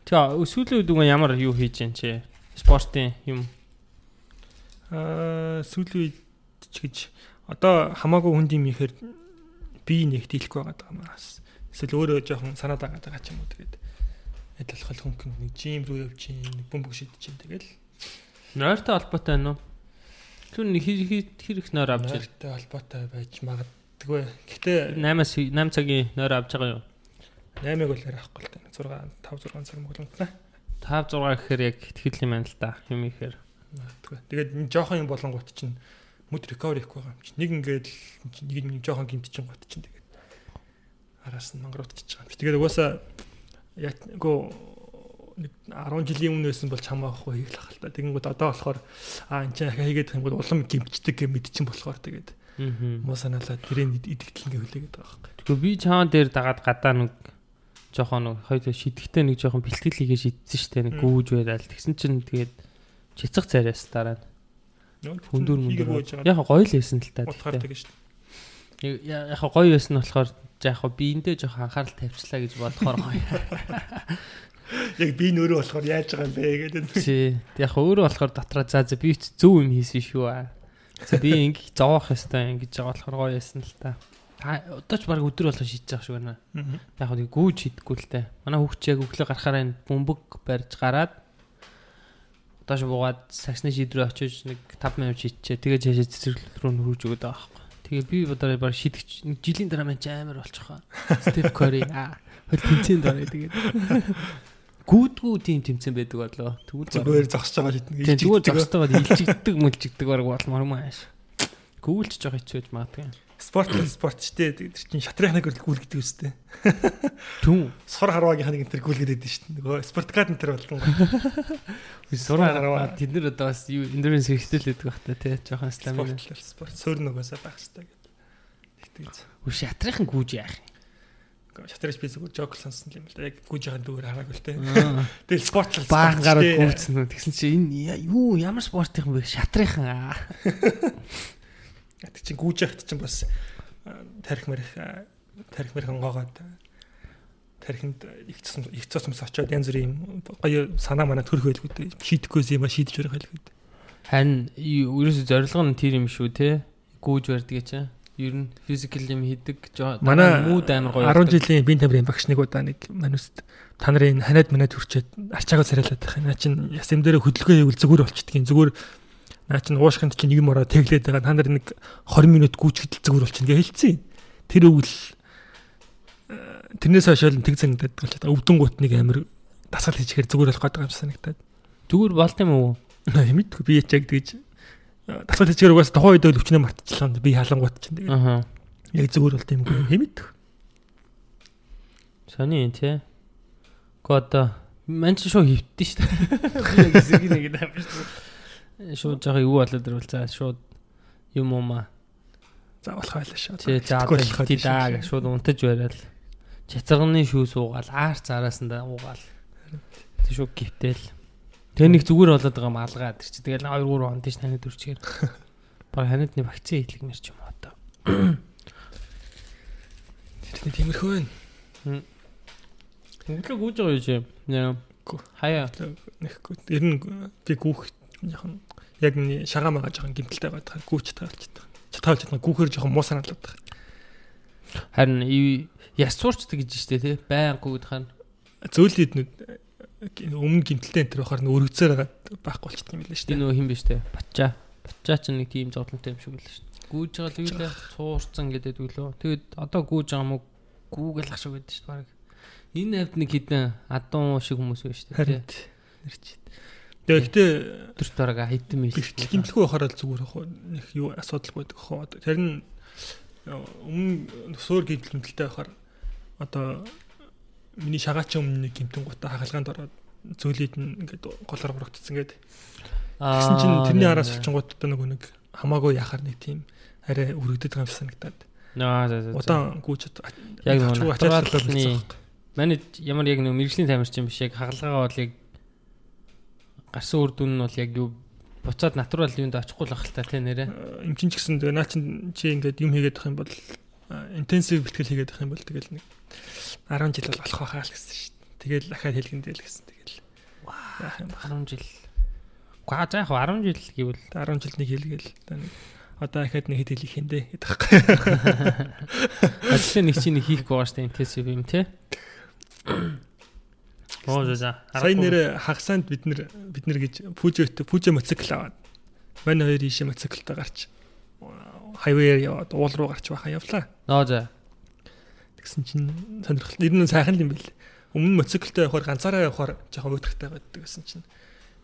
Тэгээ сүүлийн үед үгүй ямар юу хийж जैन чи спортын юм сүүлийн үед ч гэж одоо хамаагүй хүнд юм ихээр би нэгт хэлэхгүй байгаа юм аа. Эсвэл өөрөө жоохон санаад байгаа ч юм уу тэгээд адилхан хөнгөн нэг жим рүү явж чинь нэг бөмбөг шидэж чинь тэгэл нойртой холбоотой байна уу? Түн нэг хэр их нойр авч байна? Нойртой холбоотой байж магадгүй. Гэхдээ 8-аас 8 цагийн нойр авч байгаа юу? 8-ыг бол ярихгүй л таа. 6 5 6 цаг мөглөнтнэ. 5 6 гэхээр яг ихтгэл юм байна л да. Юм ихээр. Магадгүй. Тэгээд энэ жоохон юм болонгууд чинь мөд recovery хийх байгаа юм чинь. Нэг ингээд нэг нэг жоохон гимт чинь гот чинь тэгээд араас нь мангаруудчихж байгаа юм чинь. Тэгээд угаасаа яатгүй нэг 10 жилийн өмнө байсан бол чамаахгүй хийх л хальта. Тэгэнгүүт одоо болохоор аа энэ чинь хийгээд юм бол улам гимтдэг гэж мэдчихэн болохоор тэгээд муу санаалаа тэрийг идэгдэл ингээ хүлээгээд байгаа байхгүй. Тэгэхээр би чаан дээр дагаад гадаа нэг жоохон нэг хоёул шидэхтэй нэг жоохон бэлтгэл хийгээ шийдсэн шүү дээ. Нэг гүүж байрал. Тэгсэн чинь тэгээд Чицэг царайс дараа нь. Хүндүр мөндөр. Яг гоё л байсан л та. Утгаар тэгэж шүү дээ. Яг гоё байсан нь болохоор яг биендээ жоох анхаарал тавьчлаа гэж бодохоор гоё. Яг би нөрөө болохоор яаж байгаа юм бэ гэдэг. Тий. Яг өөрөө болохоор дотроо за за би зөв юм хийсэн шүү аа. За би ингэ зовоох ёстой ингэж байгаа болохоор гоё байсан л та. Та одоо ч баг өдөр болго шийдэж байгаа шүү байна. Яг нэг гүүж хийдэггүй л те. Манай хүүхд яг өглөө гарахаараа энэ бөмбөг барьж гараад доош буугаад саксны шийдрүү очиж нэг 5 минут шийдчихээ. Тэгээ цаашаа цэцэрлэг рүү нөрүүлж өгöd байгаа байхгүй. Тэгээ би бодорой баг шийдэх жилийн дараа маань амар болчих واخ. Стеф Кори аа хөл тэмцээнд орё тэгээд. Гүүдгүү тийм тэмцээн байдаг болоо. Тэгвэл зүгээр зогсож байгаа шийднэ. Тийм зүгээр зогсож байгаа илчигддэг мөлжигддэг баг болмоор юм ааш. Гүүлч жоох хэцүүж магадгүй спорт спорт штэ тэр чинь шатрынхныг гүйл гэдэг үстэй. Түн. Сур харваагийн ханыг тэр гүйл гэдэг штэ. Нөгөө спортгад энэ тэр болтон. Сур харваа тэд нар одоо бас юу эндүрэнс хэрэгтэй л гэдэг бах та тий жоохон стамина. Спорт сур нөгөөсөө байх штэ гэдэг. Тэгтээ. Үгүй шатрынхан гүүж яах юм. Шатраач би зүгээр жок сонсон юм л да. Яг гүүж яхад дүүр хараагүй л тий. Тэгэл спорт л баахан гараад гүйцэн. Тэгсэн чи энэ юу ямар спортын бэ? Шатрынхан аа. Тэг чи гүүж яхад чинь бас тарих мэрх тарих мэрх онгоогоод тарихынд их цус их цусмс очоод янз бүрийн гоё санаа манаа төрөх байлгүй шийдэхгүйс юм а шийдэж өрөх байлгүй. Харин ерөөсө зорилго нь тэр юм шүү те. Гүүж барьдаг ч ер нь физикал юм хийдэг манай мууд амар гоё 10 жилийн бие тамирын багш нэг удаа нэг мануст та нарын ханаад манад хүрчээд арчаагаа царайлаад байх. Наа чин яс юм дээр хөдөлгөөн хийвэл зүгээр болчихдгийг зүгээр Наа чин уушханд чинь нэг юм ороо теглээд байгаа. Та нар нэг 20 минут гүйчгэдэл зүгээр болчихно гэж хэлсэн. Тэр өвөл э, тэрнээс хойш л тэг зангадаад болчиход өвдөн гут нэг амир дасгал хийчихээр зүгээр болох гэдэг юм санагдаад. Зүгээр болт юм уу? Мэдгүй би ячаг гэж дасгал хийчихээр угаас тухайн үед л өвчнөө мартчихлаа. Би халангуут чинь тэгээд. Аа. Яг зүгээр болт юм гүй хэмэд. Сони тий. Гоо манч шоо хөвдөн шүү дээ. Би яг эсрэг нэг юм байна. Шууд жоо юу болоод ирвэл за шууд юм уу маа. За болох байлаа шүү. Тий за тий даа гэж шууд унтаж барайл. Чацарганы шүү суугаал аар нь уугаал. Тий шууд гівтэл. Тэгээ нэг зүгээр болоод байгаа юм алгаад чи тэгэл 2 3 хонд тийш таны дөрчгээр. Баг ханадны вакцины хийлгэмэр ч юм уу одоо. Тэр тиймэрхүү байна. Өглөө гүйж байгаа юу чи? Яа. Хаяа. Нэхгүй. Ер нь би гүүх яхан яг шагаа магаа жоохон гимтэлтэй байдаг. Гүүч таалж байдаг. Чатаалж байдаг. Гүүхээр жоохон муу санаалаад байгаа. Харин ясуурчдаг гэж штэ тий. Байн гүйд хань. Зөөлөд нүд өмнө гимтэлтэй энэ төр бахаар байгаа байхгүй болчихсон юм билээ штэ. Энэ хин биш тэ. Батчаа. Бачаа ч нэг тийм зовлонтой юм шиг шүү дээ. Гүүж байгаа л юу лээ цуурцсан гэдэг үлөө. Тэгээд одоо гүүж байгаа мó гүүгэл ах шиг байдаг шүү дээ. Энэ хавьд нэг хідэн адуун шиг хүмүүс байна шүү дээ. Харин ихтэй Тэр дарааga хитэн мэл. бэртэл гимтэлгүй байхаар л зүгээр ах нэг юу асуудал байдаг хоо. Тэр нь өмнө суур гимтэл мэдлэлтэй байхаар одоо миний шагаачийн өмнө нэг гимтэн гутаа хагалгаанд ороод зөөлөд нь ингээд голоор гурагдсан гэдэг. Тэгсэн чинь тэрний араас олчингууд одоо нөгөө нэг хамаагүй яхаар нэг тийм арай өргөдөд байгаа юм санагдаад. Аа за за. Удаан гүйж Яг ачааллаа натуралны Манай ямар яг нэг мэрэгжлийн тамирчин биш яг хагалгаа бол яг гарсан үр дүн нь бол яг юу буцаад натурал юунд очихгүй л ахaltaа те нэрэ. Им чин ч гэсэн тэгээ наа чин чи ингээд юм хийгээд байх юм бол интенсив бэлтгэл хийгээд байх юм бол тэгэл нэг 10 жил бол болох байхаа л гэсэн шүү дээ. Тэгэл дахиад хэлгэндээ л гэсэн тэгэл. Яах юм бэ? 10 жил. Гуа за яг 10 жил гэвэл 10 жил нэг хэлгээл одоо нэг одоо дахиад нэг хэд хэлэх юм дээ гэдэг байхгүй. ажлын нэг чинь хийхгүй байгаа штэ интенсив юм те. Оо за за. Сая нэр хагасанд бид нэр бид нэр гэж пүүжөт пүүжэ мотоцикл аваад манай хоёр ийшээ мотоциклтай гарч хайвээр яваад уул руу гарч байхаа явлаа. Ноо за. Тэгсэн чинь сонирхол ер нь сайхан юм бэл. Өмнө мотоциклтай явахаар ганцаараа явахаар жоохон өөдрөгтэй байдаг гэсэн чинь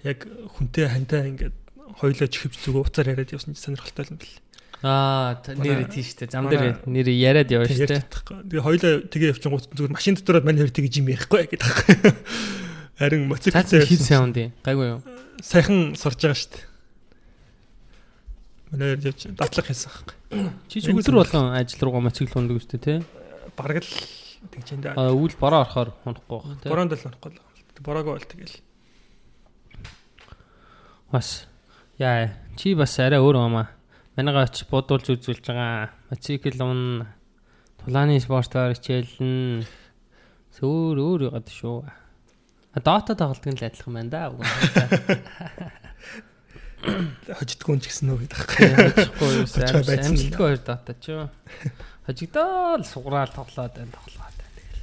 яг хүнтэй хантай ингээд хоёлоо чихвч зүг уцаар яриад явсан чинь сонирхолтой юм бэл. Аа нэр тийштэй зам дээр нэр яриад явна штэ. Тэгээ хоёлоо тэгээ явчихсан гут зүгээр машин дотороо манай хоёр тэгэж юм ярихгүй гэдэг. Харин мотоциклтэй хит саунд гайгүй юу? сайхан сурж байгаа штэ. Манай хоёр явж датлах хийсэн байхгүй. Чи ч өдөр болгон ажил руугаа мотоцикл ундаг үстэй те. Бараг л тэгж энэ. Аа үйл бороо орохоор унахгүй байх те. Бороонд л унахгүй л. Бороогүй бол тэгэл. Бас яа чи бас арай өөр юм аа. Манайгаа оч бодуулж үзүүлж байгаа. Мотоцикл ун тулааны спортоор хичээлнэ. Өөр өөр ягаад шүү. Дота тоглолтын л адилхан байна да. Хождгүй ч гэсэн гэдэг байхгүй. Хожихгүй юу? Амжилтгүй хоёр дота ч юу. Хожигдоод сугаал тоглоод байна тоглоод байна тэгэл.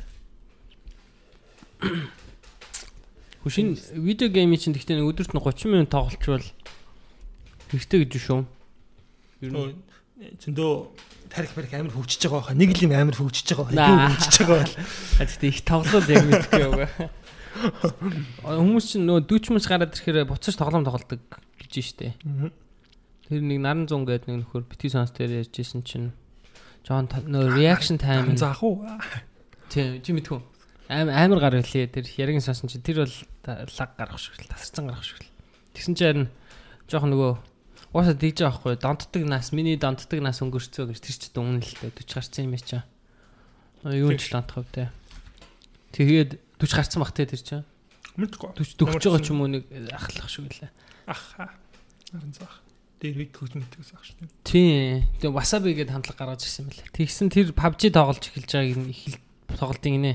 Хүшин видео геймийн чинь гэхдээ өдөрт нь 30 минут тоглолчвол хэрэгтэй гэж шүү. Ер нь зөндөө тарих барих амар хөгжиж байгаа байхаа. Нэг л юм амар хөгжиж байгаа. Юу хөгжиж байгаа бол. Гэхдээ их тоглол яг мэдхгүй яваа. Хүмүүс чинь нөө дүүч мөч гараад ирэхээр буцаж тоглоом тоглолдог гэж штэ. Тэр нэг наран зун гэдэг нэг нөхөр бити сонс дээр ярьжсэн чинь Жон нөө reaction time заах уу? Тийм чи мэдгүй. Аим амар гар хэлээ. Тэр яригийн сонсон чи тэр бол лаг гарах шиг л тасарсан гарах шиг л. Тэгсэн чи харин жоохон нөгөө уусаа дийж байгаа байхгүй. Донтдаг нас миний донтдаг нас өнгөрцөө гэж тэр ч дүн л дээ 40 гарцсан юм яачаа. Юу ч хөв те. Тэгээд 40 гарцсан бах те тэр чинь. Мэдгүй. 40 дөгч байгаа ч юм уу нэг ахлах шиг лээ. Ах. Наран заах. Дээр вид хөгж мэдээс ах шүү дээ. Тийм. Тэгээ wasabi гэдээ хамтлаг гаргаж ирсэн мөлий. Тэгсэн тэр PUBG тоглож эхэлж байгааг нь их тоглолтын гинэ.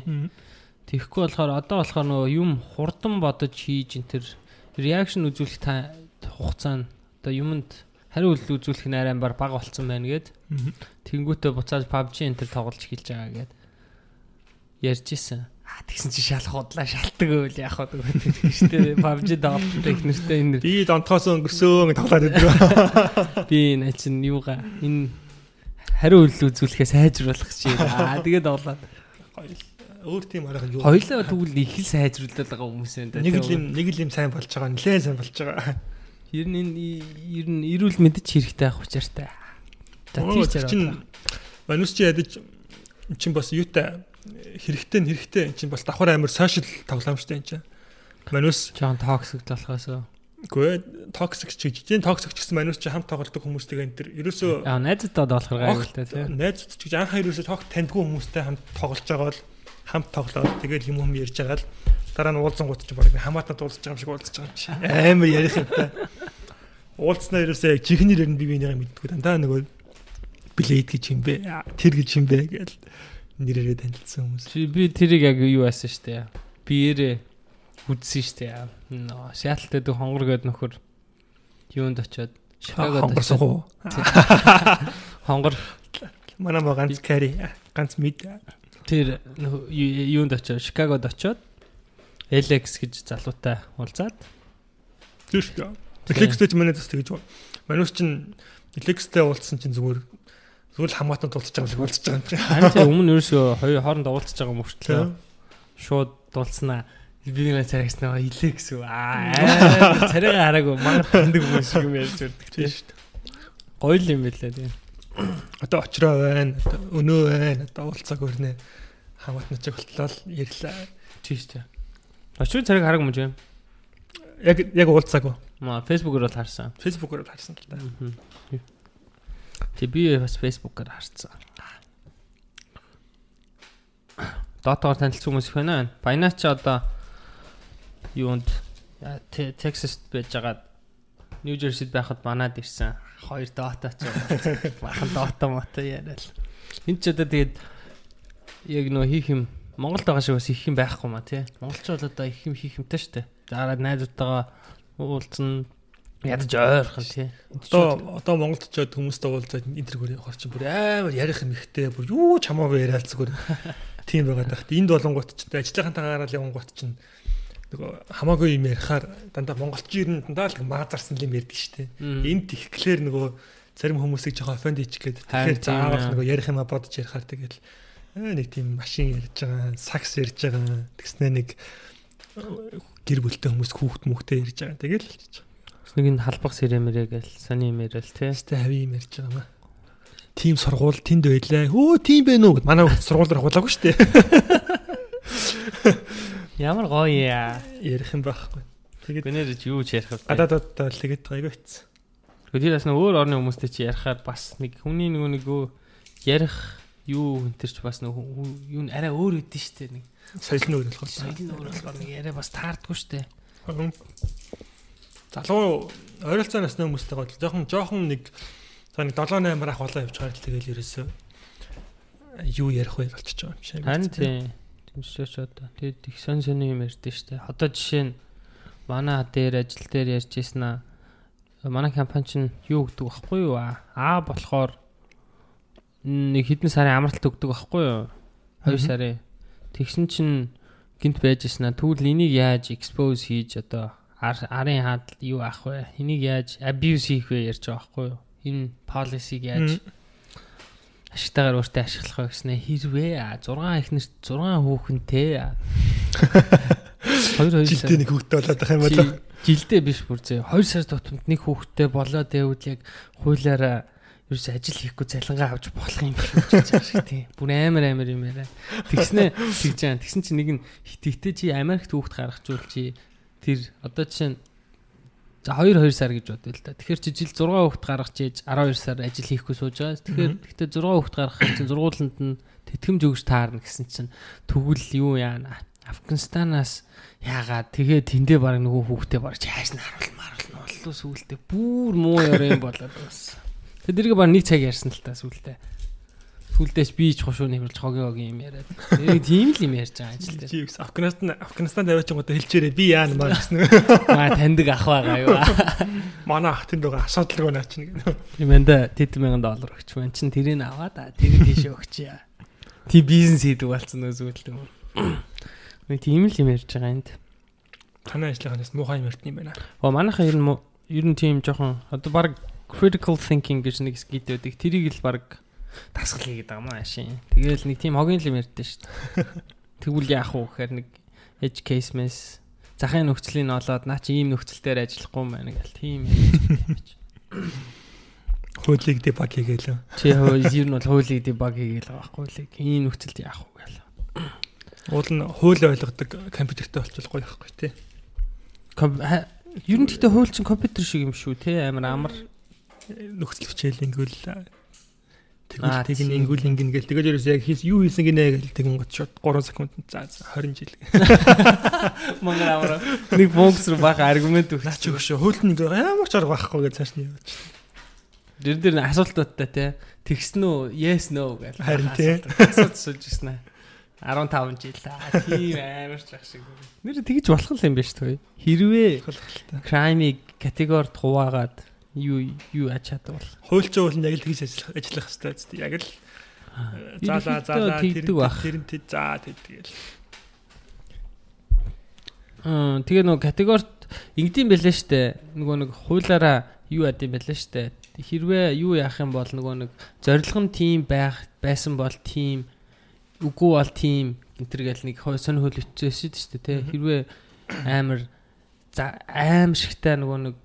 Тэгэхгүй болохоор одоо болохоор нөгөө юм хурдан бодож хийж ин тэр реакшн үзүүлэх та хугацаа нь одоо юмд хариу үйлдэл үзүүлэх нь арай бага болцсон байна гэд. Тэнгүүтээ буцаад PUBG энэ тэр тоглож эхэлж байгаа гэд ярьж исэн. Аа тэгсэн чи шал худлаа шалтдаг өөл яах вэ гэдэг шүү дээ. PUBG тоглолттой их нэртэй энэ Би донтхоос өнгөрсөн тоглоод байдаг. би энэ чинь юугаа энэ хариу үйлдэл үзүүлэхээ сайжруулах чи. Аа тэгээд тоглоод Өөр тийм арга юу? хоёлаа тэгвэл их л сайжруулдаг байгаа хүмүүс да. Нэг л юм нэг л юм сайн болж байгаа. Нилээн сайн болж байгаа. Ер нь энэ ер нь эрүүл мэндэж хэрэгтэй авах учиртай. За тийч чинь манус чи ядаж чин бас юутай хэрэгтэй нь хэрэгтэй эн чин бас давхар амар сошиал тоглоом штэ эн чин. Манус жоон токсик болохоос. гүй токсик ч гэж. Токсик ч гэсэн манус чи хамт тоглодог хүмүүстэйгээ энэ төр ерөөсөө Аа найзтайд болохоор гайвалтай тий. найз ч гэж анхаа ерөөсөө тог таньдгүй хүмүүстэй хамт тоглож байгаа бол хамт тоглоод тэгэл юм юм ярьж байгаа л дараа нь уулзсан гут чи баг хамаатнад уулзж байгаа юм шиг уулзж байгаа юм чи. Амар ярих юм та. Уулзнаа ерөөсөө яг чихнэр ер нь бие биенийгээ мэддэггүй дандаа нөгөө блейд гэж юм бэ? Тэр гэж юм бэ гэж нэрээрээ танилцсан хүмүүс. Чи би тэрийг яг юу яасан штэ. Биеэрээ үзсэн штэ. Нөө Сиэтлтэй дэх хонгор гээд нөхөр юунд очиод Шикагод хонгорсон уу? хонгор Манай маа ганц кари ганц мэд. тэр юунд очиод Шикагод очиод Alex гэж залуутай уулзаад Зүш. Флекстэй ч манай төс тэгж байна. Манус чин Лекстэй уулзсан чинь зүгээр зүгээр л хамаатанд уулзж байгаа шиг уулзж байгаа юм чинь. Харин тийм өмнө ерөөсөө хоёр хооронд уулзж байгаа мөртлөө шууд дуулснаа би нэг царагснаа илээ гэсэн. Аа царайгаа хараагүй мангар таньдаг хүн шиг юм ярьж байдаг тийм шүү дээ. Гоё л юм байлаа тийм. Одоо очроо байна. Одоо өнөө байна. Одоо уулзааг өрнө. Хамаатныг болтлоо ярьлаа. Тийм шүү дээ. Очроо царайг хараагүй юм жим. Яг яг уулзаагүй. Маа фэйсбүүкээр бол харсан. Фэйсбүүкээр бол харсан л да. Тэг би бас фэйсбүүкээр харсан. Дотоор танилцсан хүмүүс их байна. Binance ч одоо юунд Texas байж байгаа New Jersey-д байхад манад ирсэн. Хоёр дота ч бахан дота мото яриад. Энд ч одоо тэгээд яг нөө хийх юм Монголд байгаа шиг бас их юм байхгүй маа тий. Монголч бол одоо их юм хийх юмтай штэ. Дараа найзуудтайгаа уулзсан ядаж ойрхон тий. Одоо одоо Монголд ч хүмүүстэй уулзаад интервью явахар чинь бүр амар ярих юм ихтэй бүр юу ч хамаагүй яриад зүгээр тийм байгаад байна. Энд болонгууд ч ажиллахантайгаа гараад явангууд чинь нөгөө хамаагүй юм ярихаар дандаа монголчин ер нь дандаа л маазарсан юм ярьдаг шүү дээ. Энд ихлээр нөгөө зарим хүмүүсийг жоохон офенд хийчих гээд тэгэхээр заавал нөгөө ярих юмаа бодож ярихаар тэгэл нэг тийм машин ярьж байгаа, сакс ярьж байгаа, тэгснэ нэг гэр бүлтэй хүмүүс хүүхд мөхтэй ярьж байгаа. Тэгэл болчих. Нэг нь халбах сэрэмэрэ гэл сони юм ярил тий. Тэ хави юм ярьж байгаа маа. Тим сургууль тэнд байлаа. Хөө тийм бэ нүү гэд манай сургууль дээр хулаагүй шүү дээ. Ямар гоё яа. Ярих юм байхгүй. Тэгээд гэнээр юу ч ярих вэ? Гадаадад тэгээд гайгүй хэц. Тэгээд бас нэг өөр орны хүмүүстэй чи ярихаар бас нэг хүний нөгөө нэг ярих юу энэ ч бас нэг юу арай өөр үдэн штэ нэг. Соёл нь өөр болохоор. Соёл нь өөр болохоор нэг яриа бас таардгүй штэ. Залуу ойролцоо насны хүмүүстэй гол жоохон жоохон нэг нэг 7 8 ах болоо явж байгаа л тэгэл ерөөсөө юу ярих вэ болчихж байгаа юм шиг. Харин тийм. Тэмцээч одоо. Тэгэд их сон сони юм ярьдэн штэ. Одоо жишээ нь манай дээр ажил дээр ярьж ирсэн аа. Манай компани чинь юу өгдөг байхгүй юу? Аа болохоор нэг хэдэн сарын амралт өгдөг байхгүй юу? 2 сарын. Тэгсэн чинь гинт байж ирсэн аа. Тэгвэл энийг яаж expose хийж одоо арын хаад юу ах вэ? Энийг яаж abuse хийх вэ ярьж байгаа байхгүй юу? энэ policy-г яаж ашигтайгаар өөртөө ашиглах вэ гэснээр хэрвээ 6 ихнэрт 6 хүүхэнтэй 2 2 жилдээ нэг хүүхдтэй болоод байх юм бол жилдээ биш бүр зөө 2 сар тутамд нэг хүүхдтэй болоод байвал яг хуулаараа ерөөс ажил хийхгүй цалингаа авч болох юм биш гэж шиг тийм. Бүр амар амар юм яриа. Тэгснэ тэгж байгаа. Тэгсэн чинь нэг нь хитэгтэй чи Америкт хүүхд гаргах зүйл чи тэр одоо жишээ нь За 2 2 сар гэж бодъё л да. Тэгэхээр чи жил 6 хүүхд гаргаж ийж 12 сар ажил хийхгүй сууж байгаа. Тэгэхээр гэхдээ 6 хүүхд гаргах чинь сургуулинд нь тэтгэмж өгж таарна гэсэн чинь тэгвэл юу яана? Афганистанаас яагаад тэгээ тэндээ баг нөгөө хүүхдээ барж хайш нь харуул маруул нууллуу сүултээ бүр муу ярэ юм болоод бас. Тэр дэрэг баг нэг цаг ярьсан л та сүултээ. Сүлдээс би ч хошуу нэмэрч хогийн хогийн юм яриад. Яг тийм л юм ярьж байгаа ажил дээр. Чи Афганистан Афганистан тавиачингуудаа хэлчээрээ би яа нэмаа гэсэн. Маа таньдаг ах байгаа юу. Манай ах тэнд байгаа асуудалгүй наа чинь. Юм энэ 100000 доллар өгч байна. Чин тэрийг аваад тэрийг тийшээ өгчээ. Тийм бизнес хийдэг болсон нөө зүйлтэй. Нэг тийм л юм ярьж байгаа энд. Танай ажлынханаас муухай юм ярьтсан юм байна. Оо манайхаа ер нь ер нь тийм жоохон одоо баг critical thinking гэж нэг скид байдаг. Тэрийг л баг дасгал хийгээд байгаа маа шин. Тэгээл нэг тийм хогийн юм ярьдэн шүү дээ. Тэгвэл яах вэ гэхээр нэг edge case mess захын нөхцөлийн олоод наа чи ийм нөхцөл дээр ажиллахгүй юм байна гэл тийм юм. Хуулийг дебаг хийгээл. Чи ер нь бол хуулийг дебаг хийгээл байгаа байхгүй л ийм нөхцөлд яах вэ гэл. Уул нь хууль ойлгодог компьютертэй болчихвол гоё байхгүй тий. Ер нь гэхдээ хууль чинь компьютер шиг юм шүү тий амар амар нөхцөл хичээл ингүүл Тэгвэл тэг ин ингүүл ингэн гэл тэгэл ерөөс яг хийс юу хийсэн гинэ гэл тэгэн гот шот 3 секунд за 20 жил. Мангар аваа нэг фокус руу бах аргумент өгч өгшөө хөлт нэг ямар ч арга байхгүй гэж цааш нь яваач. Дэр дэр асуултуудтай те тэгсэн үү yes no гэл. Харин тий. Асуулт сууж ирсэн аа. 15 жил аа тийм амар ч ах шиг. Нэр тэгж болох юм биш үү? Хэрвээ crime категорид хуваагаад юу юу ач чадвал бол. Хуульчаа бол яг л тэгж ажиллах ажиллах хэрэгтэй зү. Яг л заалаа заалаа тэр тэр тэр заа тэгэл. Аа тэгээ нөгөө категорид ингэдэм байлаа штэ. Нөгөө нэг хуулаараа юу яд юм байлаа штэ. Хэрвээ юу яах юм бол нөгөө нэг зорилго нь тим байх байсан бол тим үгүй бол тим гэнтэр гэл нэг сонь хөл өчсөн шүү дээ тий. Хэрвээ амар за аимшигтай нөгөө нэг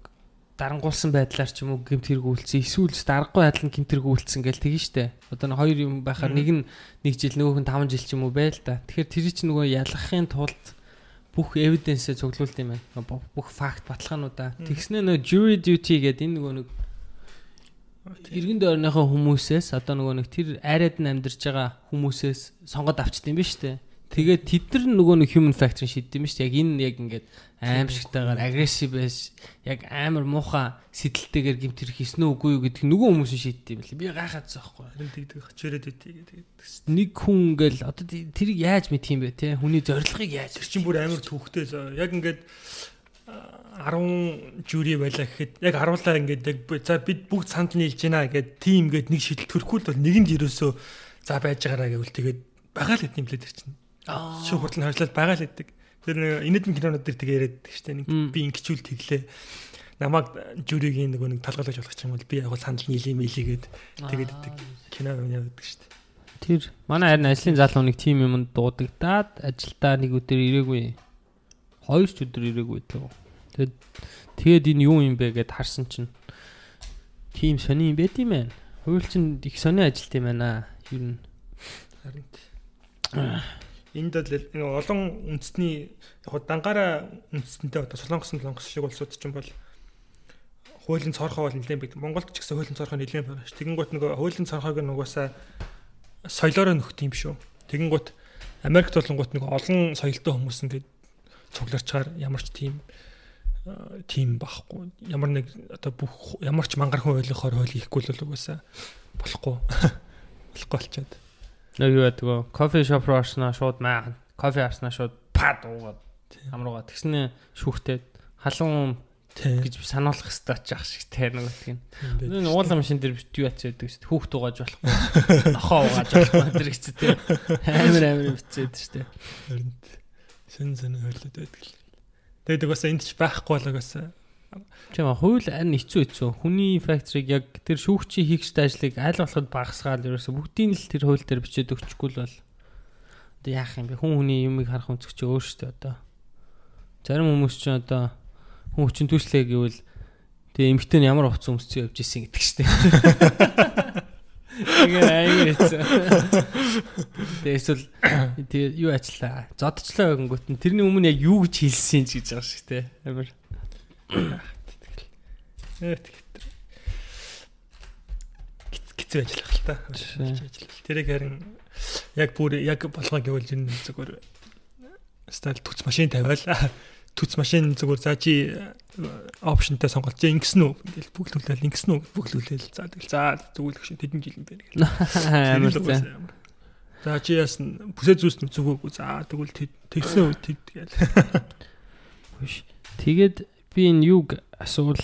дарангуулсан байдлаар ч юм уу гэмт хэрэг үйлцсэн эсвэл даргагүй адил нь гэмт хэрэг үйлцсэн гэл тэгэн штэ. Одоо нэг хоёр юм байхаар нэг нь нэг жил нөгөөх нь 5 жил ч юм уу байл та. Тэгэхээр тэр чинь нөгөө ялгахын тулд бүх эвиденсээ цуглуулд юм байна. Бүх факт баталгаануудаа. Тэгснэ нөгөө jury duty гэдэг энэ нөгөө нэг иргэн дөрнийхөө хүмүүсээс одоо нөгөө нэг тэр арайд нь амьдарч байгаа хүмүүсээс сонгоод авчт юм ба штэ. Тэгээд тэд нар нөгөө нэг human factor шийддэг юм шүү. Яг энэ яг ингээд аимшигтайгаар агрессив байж яг амар муухай сэтэлтэйгээр гимт хийсэн үү үгүй юу гэдэг нөгөө хүмүүс шийддэг юм лээ. Би гайхаад заахгүй. Харин тэгдэг хачирээд өгдөө тэгээд. Нэг хүн ингээл одоо тэрийг яаж мэдх юм бэ те? Хүний зорилгыг яаж? Чинь бүр амар төвхтэй. Яг ингээд 10 жюри байлаа гэхэд яг харуулаа ингээд яг за бид бүгд санд нийлж байна гэд тим гээд нэг шийдэл төрөхгүй бол нэгэнд ерөөсөө за байж байгаараа гэвэл тэгээд байгаа л гэдэм блэ тэр чинь Шүүх хурдан харьцуулаад байгаа л гэдэг. Тэр нэг инээдэн кинонууд дэр тэгээ яриад штэ нэг би ингэчүүл тэглээ. Намайг жюригийн нөгөө нэг талгалж болох юм бол би яг санал нийлээ мэлийгээд тэгээд идэг кино юм яадаг штэ. Тэр манай харин ажлын залуу нэг тим юмд дуудагдаад ажилдаа нэг өдөр ирээгүй. Хоёр ч өдөр ирээгүй лөө. Тэгээд тэгээд энэ юу юм бэ гэд харсан чинь тим сони юм байт юм байна. Хууль чинь их сони ажилт юм байна. Ер нь харин Энд бол олон үндэсний яг дангаараа үндэстэнтэй одоо солонгос солонгос шиг улсууд ч юм бол хуулийн цорхоо бол нэлээд бид Монголд ч гэсэн хуулийн цорхоо нэлээд байна ш. Тэгэнгүүт нөгөө хуулийн цорхоог нугасаа соёлоороо нөхт юм шүү. Тэгэнгүүт Америкт болонгууд нэг олон соёлтой хүмүүс ингээд цугларчаар ямар ч тийм э, тийм байхгүй. Ямар нэг одоо бүх ямар ч мангар хүн ойлгохоор хууль хийхгүй л угаасаа болохгүй. болохгүй болчиход. Нэг юу гэдэг кофе шоп руу орсноо шууд маа кофе авснаа шууд пад уугаад амруугаа тэгснэ шүүхтээд халуун гэж сануулах хэрэгтэй ч ах шиг те нэг тийм. Энэ уулын машин дээр бит юу яц байдаг шүү дээ. Хүүхд угааж болохгүй. Нохоо угааж болохгүй тэр гэж те. Амар амар бицээд шүү дээ. Харин сэн сэн хойлоод байдаг л. Тэгээд угаасаа энд ч байхгүй бол угаасаа Тийм а хууль ань хэцүү хэцүү. Хүний факторыг яг тэр шүүгчийн хийх ёстой ажлыг аль болоход багасгаал ерөөсө бүгдийг л тэр хууль дээр бичээд өгчихгүй л бол одоо яах юм бэ? Хүн хүний юмыг харах өнцөг чи өөр шүү дээ одоо. Зарим хүмүүс ч одоо хүн хүчин төслөө гэвэл тэгээ эмгтэн ямар хувцас өмсцөө явж исэн гэдэг дээ. Тэгээ аяг хэцүү. Тэгээ эсвэл тэгээ юу ажиллаа? Зодчлаа гингүүт нь тэрний өмнө яг юу гэж хэлсэн ч гэж байгаа шүү дээ. Амар Ээ тэгэхээр гизээ ажиллах л та. Тэрийг харин яг бүр яг болгоо гэвэл энэ зүгээр стайл түц машин тавиал. Түц машин зүгээр за чи опшнтай сонголт чи ингэсэн үү? Ингээл бүглүүлэл ингэсэн үү? Бүглүүлэл. За тэгэл за зүгэл гэж тэдэн жил юм байна гэл. За чи яасан бүсээ зүүс зүгөөгүй за тэгвэл тэгсэн үү? Тэггээл. Тэгээд би энэ юг асуул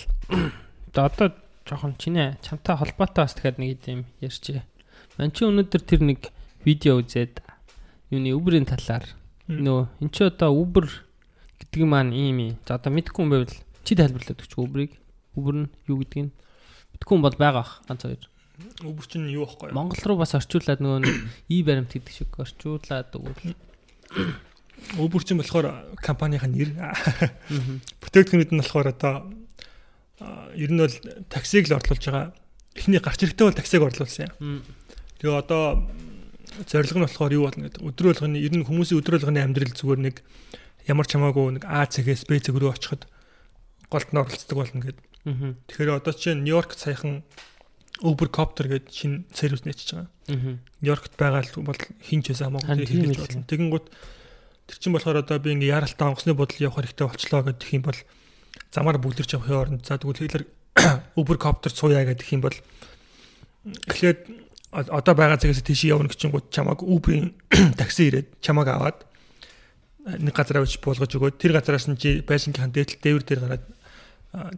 одоо жоохон чиний чамтай холбоотой бас тэгэхээр нэг юм ярьчээ. Ман чи өнөөдөр тэр нэг видео үзээд юуны Uber-ийн талаар нөө эн чи одоо Uber гэдэг маань ийм юм. За одоо мэдхгүй юм байвал чи тайлбарлаад өгч Uber-ыг. Uber нь юу гэдгийг мэдхгүй юм бол байгаа ах ганц хоёр. Uber чинь юу вэ? Монгол руу бас орчуулад нөгөө и баримт гэдэг шиг орчуулад өгвөл Uber чинь болохоор компанийн нэр. Бүтээгдэхүүнүүд нь болохоор одоо ер нь бол таксиг л орлуулж байгаа. Эхний гарч ирэхдээ бол таксиг орлуулсан юм. Тэгээ одоо зорилго нь болохоор юу болно гэдэг. Өдөр болгоны ер нь хүмүүсийн өдөр болгоны амьдрал зүгээр нэг ямар ч хамаагүй нэг А цагээс Б цаг рүү очиход голд нь оролцдог болно гэдэг. Тэгэхээр одоо чинь Нью-Йорк саяхан Uber Copter гэдэг шинэ сервис нээчихэж байгаа. Нью-Йоркт байгаа бол хинч байсан хамаагүй хэлж болно. Тэгэнгუთ Тэр чинь болохоор одоо би ингээ яралтай онгоцны бодол явах хэрэгтэй болчлоо гэдэг юм бол замаар бүлэрч явахын оронд за тэгвэл хэлэр Uber copter цууя гэдэг юм бол эхлээд одоо байгаа цагаас тийш явна гэж гот чамааг Uber-ийн такси ирээд чамааг аваад нэг газар авч буулгаж өгөөд тэр газараас нь чи байшингийнхан дээдл дээвэр дээр гараад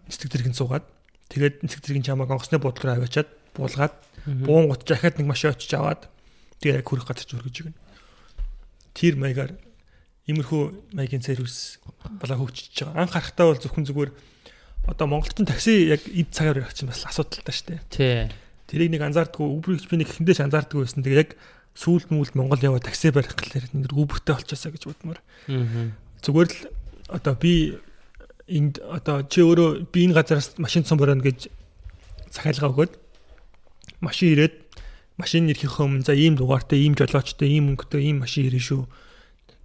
нисдэг тэрхэн суугаад тэгээд нисдэг тэрхэн чамааг онгоцны бодлоор аваачаад буулгаад буун гут дахиад нэг машин очиж аваад тэгээ яг хүрэх газар ч өргөж өгнө. Тэр маягаар иймэрхүү маягийн сервис болоо хөгжиж байгаа. Анх харахтаа бол зөвхөн зүгээр одоо монголчин такси яг эд цагаар явах чинь бас асуудалтай шүү дээ. Тий. Тэрийг нэг анзаардгүй Uber гэж би нэг ихэндээ ч анзаардгүй байсан. Тэгээ яг сүүлд мүлд Монгол яваа такси барих гэхлээр нэг Uber-тэй болчихосоо гэж бодмоор. Аа. Зүгээр л одоо би энд одоо чи өөрөө би энэ газараас машин цом борно гэж захиалга өгөөд машин ирээд машин ирэхийнхөө өмнө за ийм дугаартай, ийм жолоочтой, ийм өнгөтэй, ийм машин ирнэ шүү.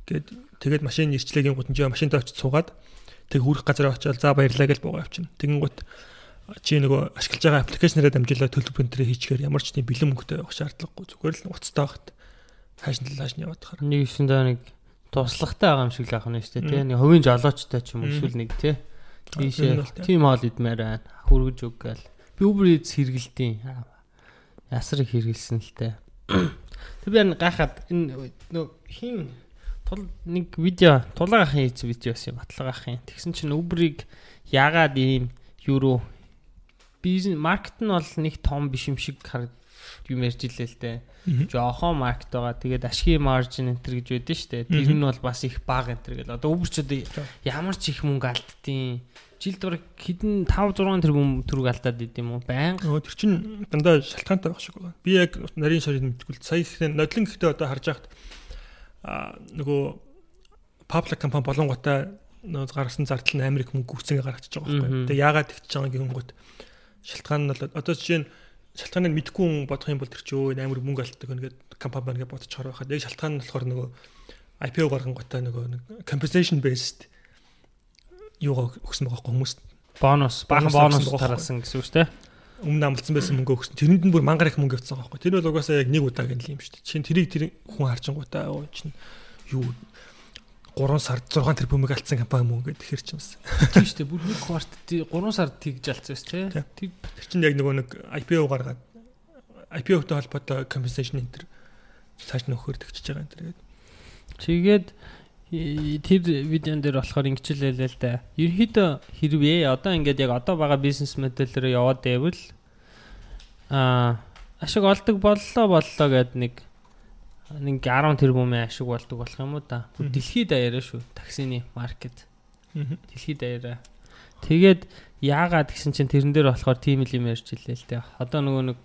Гэт тэгээд машин ирчлэгийн гут нь машинтаа очиж суугаад тэг хүрэх газар очиод за баярлаа гэж буугаа явчихна. Тэгэн гут чи нөгөө ашиглаж байгаа аппликейшнараа дамжуулаад төлөв принтерээ хийчихээр ямар ч тийм бэлэн мөнгөтэй явах шаардлагагүй зүгээр л уцтай багт хааш нь хааш нь яваад тахаар. Нэг юм даа нэг туслагтай байгаа юм шиг л ах нь шүү дээ тий. Нэг хувийн жолоочтой ч юм эсвэл нэг тий. Тийшээ тим хоол идмээр байна. Хүргэж өг гээл. Би Uber Eats хэрэгэлдэв. Ясар их хэрэгэлсэн л дээ. Тэг би гайхаад энэ нөө хин тул нэг видео тулаагахын хийц видео байсан батлагаахын. Тэгсэн чинь Uber-ыг яагаад ийм юуруу бизнес маркет нь бол нэг том биш юм шиг юм ярьж илээ л дээ. Жохон маркет байгаа. Тэгээд ашигын маржин энэ төр гэж байдсан шүү дээ. Тэр нь бол бас их бага энэ төр гэл. Одоо Uber ч одоо ямар ч их мөнгө алдтiin. Жилд бараг хэдэн 5 6 тэрбум төгрөг алдаад идэм юм уу? Баян. Өө тэр чин дандаа шалтгаантай байх шиг байна. Би яг нарийн шарыг мэдгүй л сая ихтэй нодлон гэхдээ одоо харж байхад нөгөө паблик компани болонготой нөө гаргасан зардал нь Америк мөнгө гүцэнгээ гаргачихж байгаа байхгүй. Тэгээ яагаад тэгж байгаа гингүүт шалтгаан нь бол одоо жишээ нь шалтгааныг мэдгүй хүн бодох юм бол тэр чинь өө амар мөнгө алддаг ингээд компани байна гэж бодчихоор байхад яг шалтгаан нь болохоор нөгөө IPO гаргангуудаа нөгөө compensation based юугаа өгсөн байгаа хүмүүст бонус баахан бонус тараасан гэсэн үг шүү дээ өмнө амлцсан байсан мөнгө өгсөн. Тэрэнд нь бүр мангар их мөнгө байгаа байхгүй. Тэр бол угаасаа яг нэг удаагийн л юм шүү дээ. Чин тэрийг тэр хүн харчингуудаа оо чин юу 3 сард 6 тэрбумыг алдсан компани мөн гэдэг хэр ч юмсан. Тийм шүү дээ. Бүр нэг кварт 3 сард тэгж алдсан тий. Тэг тэр чинь яг нөгөө нэг IPO гаргаад IPO-тэй холбоотой compensation энэ төр цааш нөхөр төгчж байгаа энэ төр. Тэгээд тэр видеон дээр болохоор ингэчлээ л да. Ерөнхийдөө хэрвээ одоо ингээд яг одоо байгаа бизнес модельээр яваад байвал аа ашиг олдог боллоо боллоо гэд нэг нэг 10 тэрбумын ашиг болдог болох юм уу да. Дэлхийд даяараа шүү. Таксины маркет. Дэлхийд даяараа. Тэгээд яагаад гэсэн чинь тэрэн дээр болохоор тийм л юм ярьж илээ л дээ. Одоо нөгөө нэг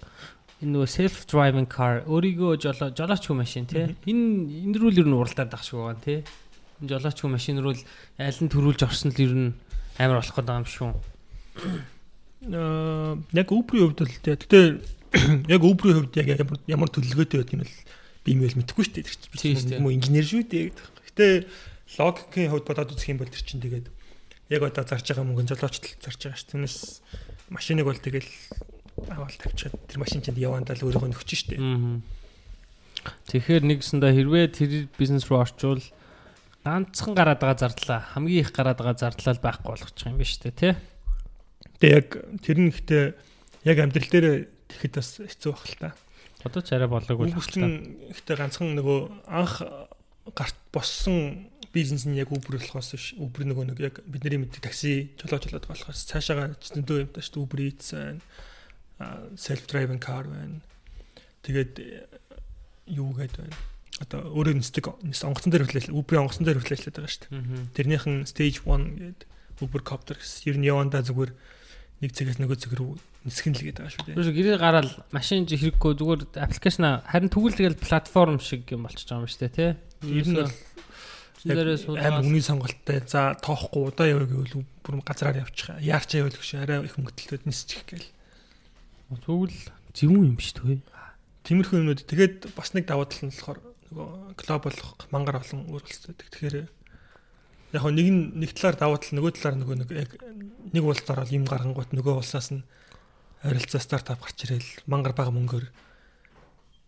энэ нөгөө self driving car өөрийгөө жолооч машин тий. Энэ энэ рүү л ер нь уралдаад байх шиг байгаа тий жолоочгүй машин руу аль нь төрүүлж орсон л ер нь амар болох гэдэг юм шүү. Аа яг Uber-ийн хувьд л тэгтээ яг Uber-ийн хувьд яг ямар төлөвлөгөөтэй байдаг юм бол би юм бол мэдэхгүй шүү дээ. Би инженер шүү дээ. Гэтэ логикийн хувьд бодоод үзэх юм бол тэр чинь тэгээд яг одоо зарж байгаа мөнгө жолоочтол зарж байгаа шүү. Түүнээс машиныг бол тэгэл аваад тавьчихад тэр машин чинь явандаа л өөрийгөө нөхчих шүү дээ. Тэгэхээр нэгсэндээ хэрвээ тэр бизнес руу орчвол ганцхан гараад байгаа зардлаа хамгийн их гараад байгаа зардлаа байхгүй болгочих юм биш үү те. Тэгээ яг тэр нь ихтэй яг амьдрал дээр тэгэхэд бас хэцүү байх л та. Одоо ч арай болоогүй л байна. Ихтэй ганцхан нөгөө анх гарт боссон бизнес нь яг Uber болохоос биш. Uber нөгөө нэг яг бидний мэддэг такси жолооч болоод болохоос цаашаага зөндөө юм тааш Uber Eats байна. self driving car байна. Тэгээд юу гэдэг байна одоо өөрөө нисдэг онгоцон дээр хүлээл Uber онгоцон дээр хүлээлээд байгаа шүү дээ. Тэрнийхэн stage 1 гэдэг Uber copter гэсэн. Ер нь явандаа зүгээр нэг цагаас нөгөө цаг руу нисгэн л гээд байгаа шүү дээ. Түр гэрээ гараад машин жи хэрэггүй зүгээр аппликейшн харин тэгвэл тэгэл платформ шиг юм болчихж байгаа юм шүү дээ тий. Ер нь аим үний сонголттой за тоохгүй удаа яваа гэвэл бүр газраар явчих. Яарч явал гэж арай их мөнгөтөлтөд нисчих гээл. Тэгвэл зөвүүн юм биш үү? Тиймэрхүү юмнууд тэгээд бас нэг давуу тал нь болохоор глобал мангар олон өөрчлөлттэй. Тэгэхээр яг нэг нэг талаар давуу тал нөгөө талаар нөгөө нэг яг нэг улсаар бол юм гаргангууд нөгөө улсаас нь харилцаа стартап гарч ирэл мангар бага мөнгөөр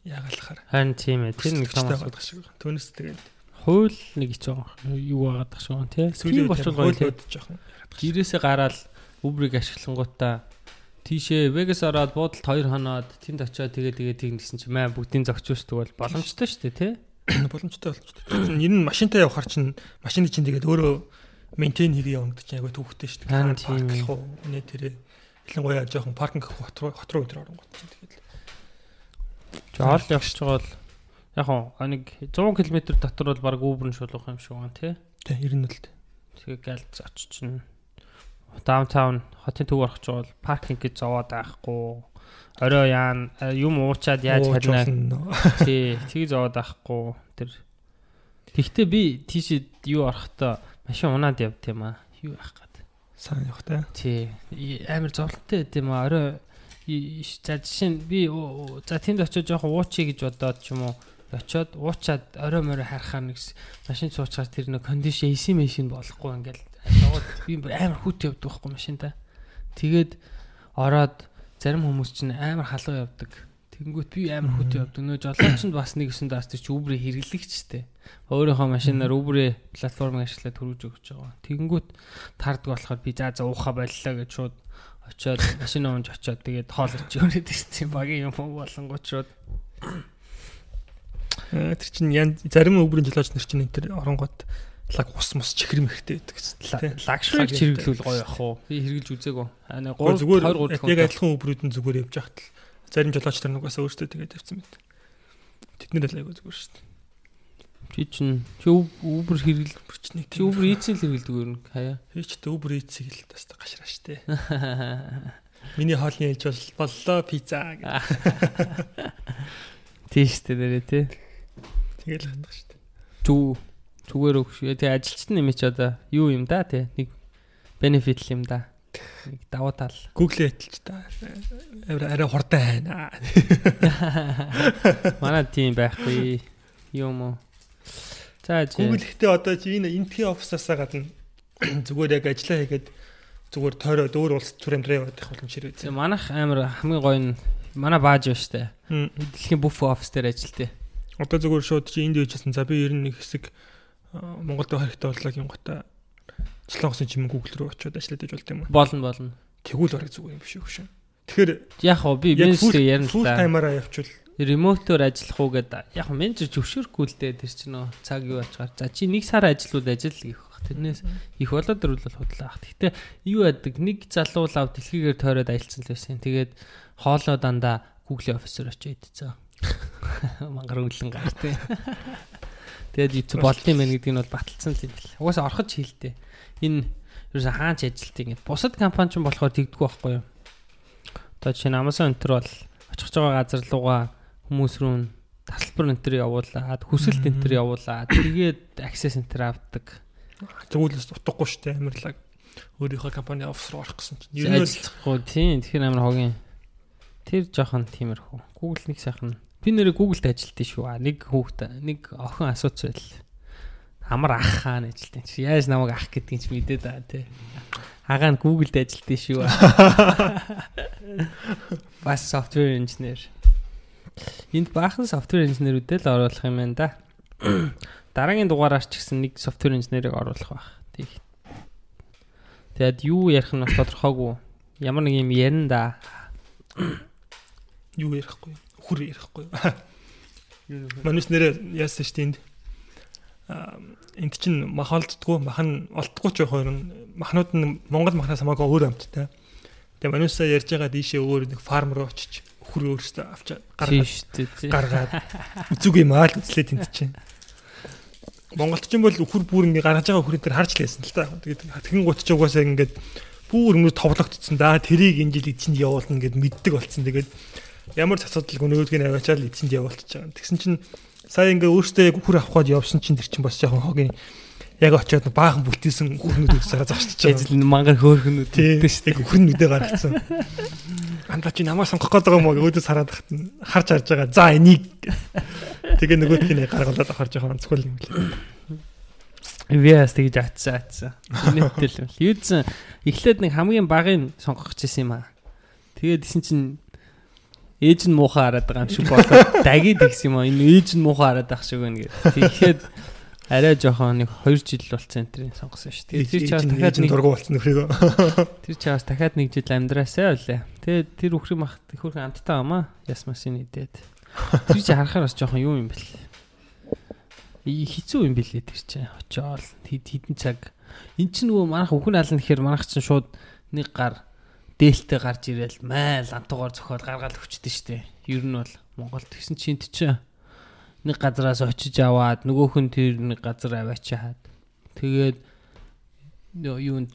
яагалахаар. Харин тийм ээ. Тэр нэг том асуудал шиг байна. Түүнээс тэгээд хууль нэг жоо юу байгаад тах байна тий. Болчихвол гоё л жоохон. Гэрээсээ гараад Uber-ыг ашиглангуудаа тийшээ Vegas ороод буудалд 2 хоноод тэнд очиод тэгээ тэгээ тийм гэсэн чинь маа бүгдийн зогчуусдаг бол боломжтой шүү дээ тий. Боломжтой боломжтой. Ер нь машинтай явахар чинь машины чинь тэгээд өөрөө мейнтейн хийгээ явна гэдэг чинь айгүй төвхтэй шүү дээ. Парклах уу нэ тэрэ гоёа жоохон паркинг хот руу хот руу өдр оронгот чинь тэгээд Жоол явж байгаа бол яг хоо нэг 100 км дотор бол баг Uber нь шулуух юм шиг байна тий. Тий, ер нь л. Тэгээ галз очиж чинь даунтаун хотын төв орох ч бол паркинг гэж зовоод байхгүй. Орой яан юм уучаад яаж харина. Тий, тгий зовоод байхгүй. Тэр Тэгтээ би тийш юу орохдоо машин унаад явд юм аа. Юу яах гээд. Сайн явах та. Тий. Амар зовлонтой байд юм аа. Орой за жишээ нь би за тэнд очиж жоох уучи гэж бодоод ч юм уу очоод уучаад орой морой харахаар нэг машин цуучгаар тэр нэг кондишн AC машин болохгүй ингээл яваад би амар хүүт явдаг байхгүй машинта. Тэгээд ороод зарим хүмүүс чинь амар халуун явдаг. Тэнгүүт би амар хүүт явдаг. Нөө жолоочонд бас нэг өсөн даас тэр чи Uber хэрэглэгчтэй. Өөрийнхөө машинаар Uber платформыг ашиглаад төрүүлж өгч байгаа. Тэнгүүт таардаг болохоор би заа заа ууха боллоо гэж шууд очоод машин оомж очоод тэгээд хоол ич өрөөд ирсэн багийн юм болонгууд шууд Э, тэр чинь зарим өвгөрийн жолооч нар чинь энэ тэр оронгууд лаг ус мус чихэр мэрхтэй байдаг гэсэн. Лагшрыг чиргэлүүл гоё ах уу. Би хэрглэж үзээгүй. Аа 3 зүгээр яг адилхан өвгөрүүд нь зүгээр явж хахтал зарим жолооч нар нугасаа өөртөө тэгээд явцсан мэт. Тэд нэр л айгүй зүгээр шүү дээ. Чи чинь чи өвөр хэрэгэл нэг чи ийцэл хэрэгэлдэг өөр нь хаяа. Би ч тэ өвөр ийцэг л тас гашраа штэ. Миний хоолны ээлж бол боллоо пицца гэх. Тийш тэ нэрээ тий. Тэгэл хандах шүү дээ. Зүг зүгээр өгш. Тэгээ ажилчт нэмэж одоо юу юм да тий. Нэг бенефит юм да. Нэг давуу тал. Google этэлж та. Арай хурдан хайна. Манай тийм байхгүй юм уу? За Google ихтэй одоо чи энэ энтхийн офисаасаа гадна зүгээр яг ажиллаа хийгээд зүгээр тойроо дөөр улс төр амьдраа явах боломж хэрэг. Манайх амар хамгийн гоё нь манай бааж ба штэ. Дэлхийн бүф офис дээр ажилтээ. Одоо зөвхөн шууд чи энд үйжсэн. За би ер нь нэг хэсэг Монголд байх хэрэгтэй боллоо юм гота. Солонгосын чимэн Google руу очиод ажиллаад иж болд юм уу? Болно болно. Тэгвэл барыг зүгээр юм биш үү шин. Тэгэхээр яг хоо би менежер ярина л да. Full time-аараа явуул ремоутоор ажиллах уу гэд яг менежер зөвшөөрөхгүй л дээ тэр чинь нөө цаг юу ачаар. За чи нэг сар ажиллууд ажил гэх баг. Тэрнээс их болоод дөрвөл худлаа ах. Гэтэ юу яадаг нэг залуу лав дэлхийгээр тойроод аялцсан л байсан. Тэгээд хоолоо дандаа Google офисээр очиж идцээ. мангар өнгөлөн гар тээ. Тэгээд болт юм байна гэдгийг нь бол баталсан юм бэл. Угаасаа ороход хийлтэй. Энэ ерөөсө хаач ажилт ингэ. Бусад компани ч болохоор тэгдэггүй байхгүй юу? Одоо жишээ нь Amazon өнтер бол очих байгаа газар руугаа хүмүүс рүү тасалбар өнтер явуулаад, хүсэлт өнтер явуулаад, тэгээд access өнтер авдаг. Тэгвэл утгагүй шүү дээ амарлаг. Өөрийнхөө компани офис руу орох гэсэн чинь. Ер нь ажиллахгүй тийм. Тэгэхээр амар хогийн. Тэр жоохон тиймэрхүү. Google нэг сайхан Би нэрээ Google-д ажилтсан шүү. Нэг хүүхэд нэг охин асууц байл. Амар ах хаана ажилтсан чи. Яаж намайг ах гэдгийг ч мэдээд байгаа тий. Агаа нь Google-д ажилтсан шүү. Бас software engineer. Энд баахан software engineer-үүдээ л оруулах юм байна да. Дараагийн дугаараар ч гэсэн нэг software engineer-ыг оруулах байх. Тэг. Тэгэд юу ярих нь тодорхойгүй. Ямар нэг юм ярина да. Юу ярихгүй хүр ярихгүй. Манус нэрээ яасан шүү дээ энд. Аа энд чинь мах олддггүй, мах нь олддгүй ч хоёр нь махнууд нь Монгол махнаас хамаагүй өөр амттай. Тэгээ манусаа ярьж байгаа дийшээ өөр нэг фарм руу очиж хүр өөрөөсөө авч гаргаад гаргаад зүг юм аа л үзлээ тэнд чинь. Монголч юм бол хүр бүр ингэ гаргаж байгаа хүрээ тэр харж лээсэн л та. Тэгээд тэгэн гут ч угаасаа ингээд бүр өмнө товлогдсон да тэрийг энэ жил эцэнд явуулна гэд мэддэг болсон. Тэгээд ямар ч асуудалгүй нөгөөдгийг аваачаал эцэнд явуулчих жаа. Тэгсэн чинь сая ингээ өөртөө яг хүр авах гээд явсан чинь тэр чинь бас жоохон хогийн яг очиод баахан бүлтээсэн хүрнүүд үсараа зогсчихж байгаа. Ажил мангар хөөхнүүд тийм шүү дээ. Хүрнүүдээ гаргацсан. Андаа чи намаа сонгох гээд байгаа юм уу өөдөөс хараад тахт нь харж харж байгаа. За энийг тэгээ нөгөөдгийг гаргалаад авахар жоохон онцгой юм лээ. Виас тэгж атсан атсан. Инээдтэй л. Юудсан эхлээд нэг хамгийн багын сонгох гэсэн юм аа. Тэгээд исэн чинь ээж нь муухай хараад байгаа юм шиг болоод дагид гисэн юм аа. Энэ ээж нь муухай хараад байх шиг байна гэдэг. Тэгэхээр арай жоохон нэг 2 жил болсон энтрийн сонгосон шүү. Тэгээд тэр чаас дахиад нэг дургу болсон нөхрийгөө. Тэр чаас дахиад нэг жил амьдраасаа үлээ. Тэгээд тэр өхрийн мах хөрхөн амттай амаа. Яс машин идээд. Тэр чи харахаар бас жоохон юу юм бэл. Хизүү юм бэлээ тэр чи. Очоол хідэн цаг. Эн чинь нөгөө манах өхөн алан гэхээр манах чинь шууд нэг гар дээлтэй гарч ирээл майл антуугаар зөхиол гаргаал өчтдөө штэ. Ер нь бол Монголд тэгсэн чинь ч нэг газараас очиж аваад нөгөөх нь тэр нэг газар аваачаад тэгээд юунд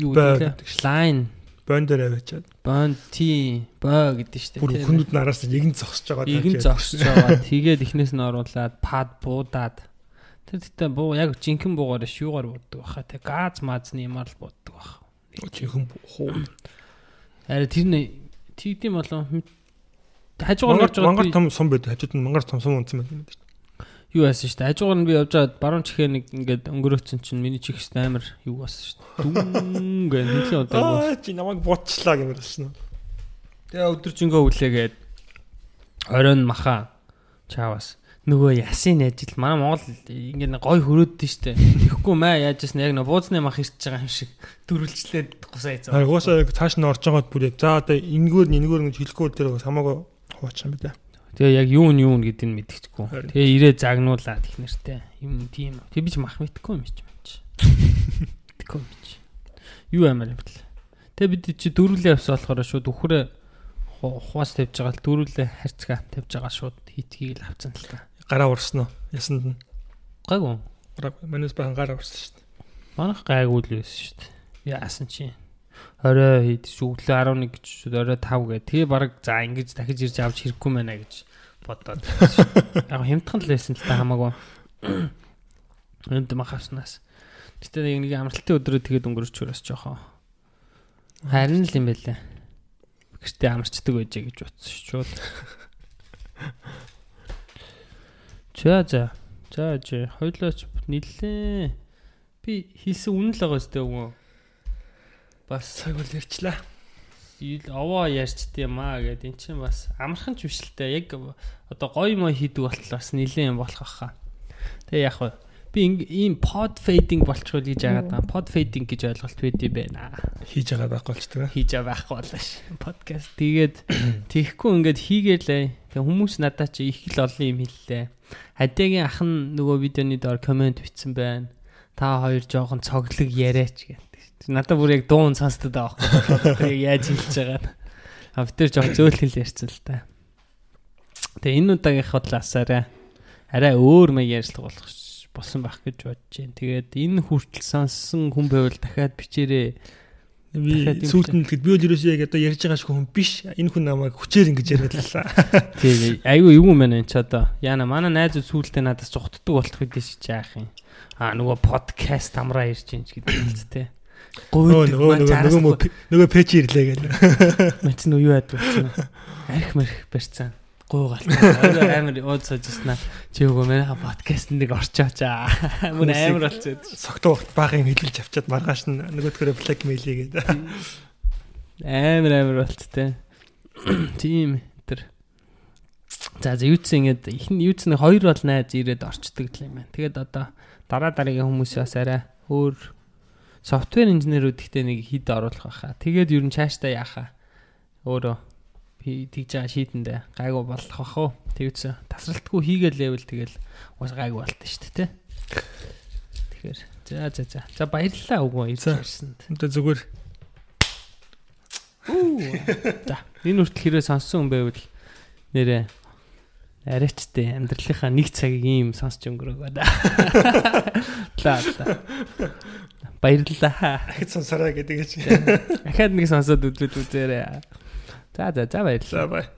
юу гэдэг гэдэг шүү. line Бон дээр авчиад. bond t боо гэдэг штэ. Бүр хүнүүд нараас нэгэн зогсож байгаа. Игэн зогсож байгаа. Тэгээд ихнээс нь оруулаад пад буудаад тэр тэгтээ буу яг жинхэнэ буугаар шүүгаар бууддаг баха. Тэг газ маазны юмар л баха. Чихэн хуу. Араа тэр нэ тэгдэм болов хажуугаар орж байгаа мангар том сум байд. Хажууд нь мангар том сум унтсан байна. юу яасан штэ. Хажуугаар нь би явж байгаад баруун чихээ нэг ингээд өнгөрөөцсөн чинь миний чих хэвээр амар юу басан штэ. Дүн гэх нэлийн удааг Аа чи намайг ботчлаа гэмээр болсон. Тэгээ өдөржингөө үлээгээд оройн маха чаавас нөгөө ясын ажил манай Монгол ингээд гой хөрөөддөө штэ. Тэгэхгүй маа яаж ясна яг нөгөө буузны мах ирчихэж байгаа юм шиг дөрвөлжлээд гусаа Аа хийцээ. угаасаа яг цааш нь орж байгаад бүр яг за одоо энэгээр нь энэгээр нь хэлэхгүй тэр хамаагүй хуучих юм байна. Тэгээ яг юу нь юу нь гэдгийг мэдчихгүй. Харин. Тэгээ ирээ загнуулаад их нэртэй юм тийм. Тэг би ч мах мэдхгүй юм чи мэн чи. Мэдхгүй юм чи. Юу амар юм бэл. Тэгээ бид чи дөрүлээ явсан болохоор шууд үхрээ хуас тавьж байгаа л дөрүлээ харьцгаа тавьж байгаа шууд хитгийг л авцсан л та. Гараа урсан уу? Ясанд нь. Гайгүй. Гараа манайс бахан гараа урсан шүү дээ. Манайх гайгүй л байсан шүү дээ. Яасан чи. Орой хэд өглөө 11 гэж орой 5 гэ. Тэгээ баг за ингэж дахиж ирж авч хэрэггүй мэнэ гэж бодоод. Яг хямдхан л байсан л та хамаагүй. Энд махаснаас. Гэтэ нэг нэг амралтын өдрөө тэгээд өнгөрч чураас жоохоо. Харин л юм байлаа. Гэртээ амарчдаг байжээ гэж утсан. Шууд. За за. За жи хоёлооч нилээ. Би хийсэн үнэн л байгаа сте өгөө. Бас Цаг бол ярьчлаа. ил овоо ярьчт юм аа гэд эн чинь бас амархан ч биш л те яг одоо гоё мо хийдэг болтол бас нилээн юм болох баха. Тэгээ яг хөө би ийм pod fading болчихвол гэж яагаад байгаа. Pod fading гэж ойлголт байдсан байна. Хийж байгаа байхгүй болчтой. Хийж байгаа байхгүй болоо ш. Подкаст тэгээд тийхгүй ингээд хийгээлээ. Тэгээ хүмүүс надад чи их л олон юм хэллээ. Хадиагийн ах нь нөгөө видеоны доор комент бичсэн байна. Та хоёр жоохон цоглог яриач гэдэг. Надад бүр яг дуун сонсдод байгаа байхгүй. Яаж хэлж байгаа нь. А бид тэр жоохон зөөл хэл ярьсан л та. Тэгээ энэ удаагийнх бодлоосаараа арай өөр маяг ярьцлага болох болсон байх гэж бодож байна. Тэгээд энэ хүртэл сонссон хүн байвал дахиад бичээрэй. Би сүүлд нь тэгэд би бол ерөөсөө яг одоо ярьж байгаа шиг хүн биш. Энэ хүн намайг хүчээр ингэж яриад лээ. Тийм айгүй юу юм байна энэ ч одоо. Яна манай найзууд сүүлдээ надад зүхтдаг болох үдээс чи яах юм. Аа нөгөө подкаст амраа ирж ин ч гэдэг л тэ. Нөгөө Гойд нөгөө нөгөө нөгөө пэйж ирлээ гэл. Мач нь юу яад болсон. Арх мэрх барьцсан. Гуйгаал. Өөрөө амар уудсажснаа. Чи үгүй манай подкаст нэг орчооч аа. Мөн амар болцоод. Согтуу багын хэлүүлж авчаад маргааш нь нөгөөдгөрөө блэк мэйлээ гэдэг. Амар амар болцтой. Тийм тэр. За за юуц ингээд их нь юуц нэг хоёр бол найз ирээд орчдөг юм байна. Тэгээд одоо дараа дараагийн хүмүүс бас арай өөр софтвер инженерүүд ихтэй нэг хід оруулах байхаа. Тэгээд ер нь цаашдаа яахаа. Өөрөө би тэгж байгаа шийдэндээ гайгүй болох бах уу. Тэгвч тасралтгүй хийгээл левел тэгэл уус гайгүй болт нь шүү дээ. тэ. Тэгэхээр за за за. За баярлалаа үгүй За. ирсэнд. Өнтө зүгээр За энэ хүртэл хэрэг сонссон хүн байвал нэрээ арайчтай амьдралынхаа нэг цагийг ийм сонсч өнгөрөөгөө да. Ла ла. Баярлалаа. дахид сонсороо гэдэг гэж. Дахиад нэг сонсоод үзвэл үзээрэй. За за за баярлалаа. За бай.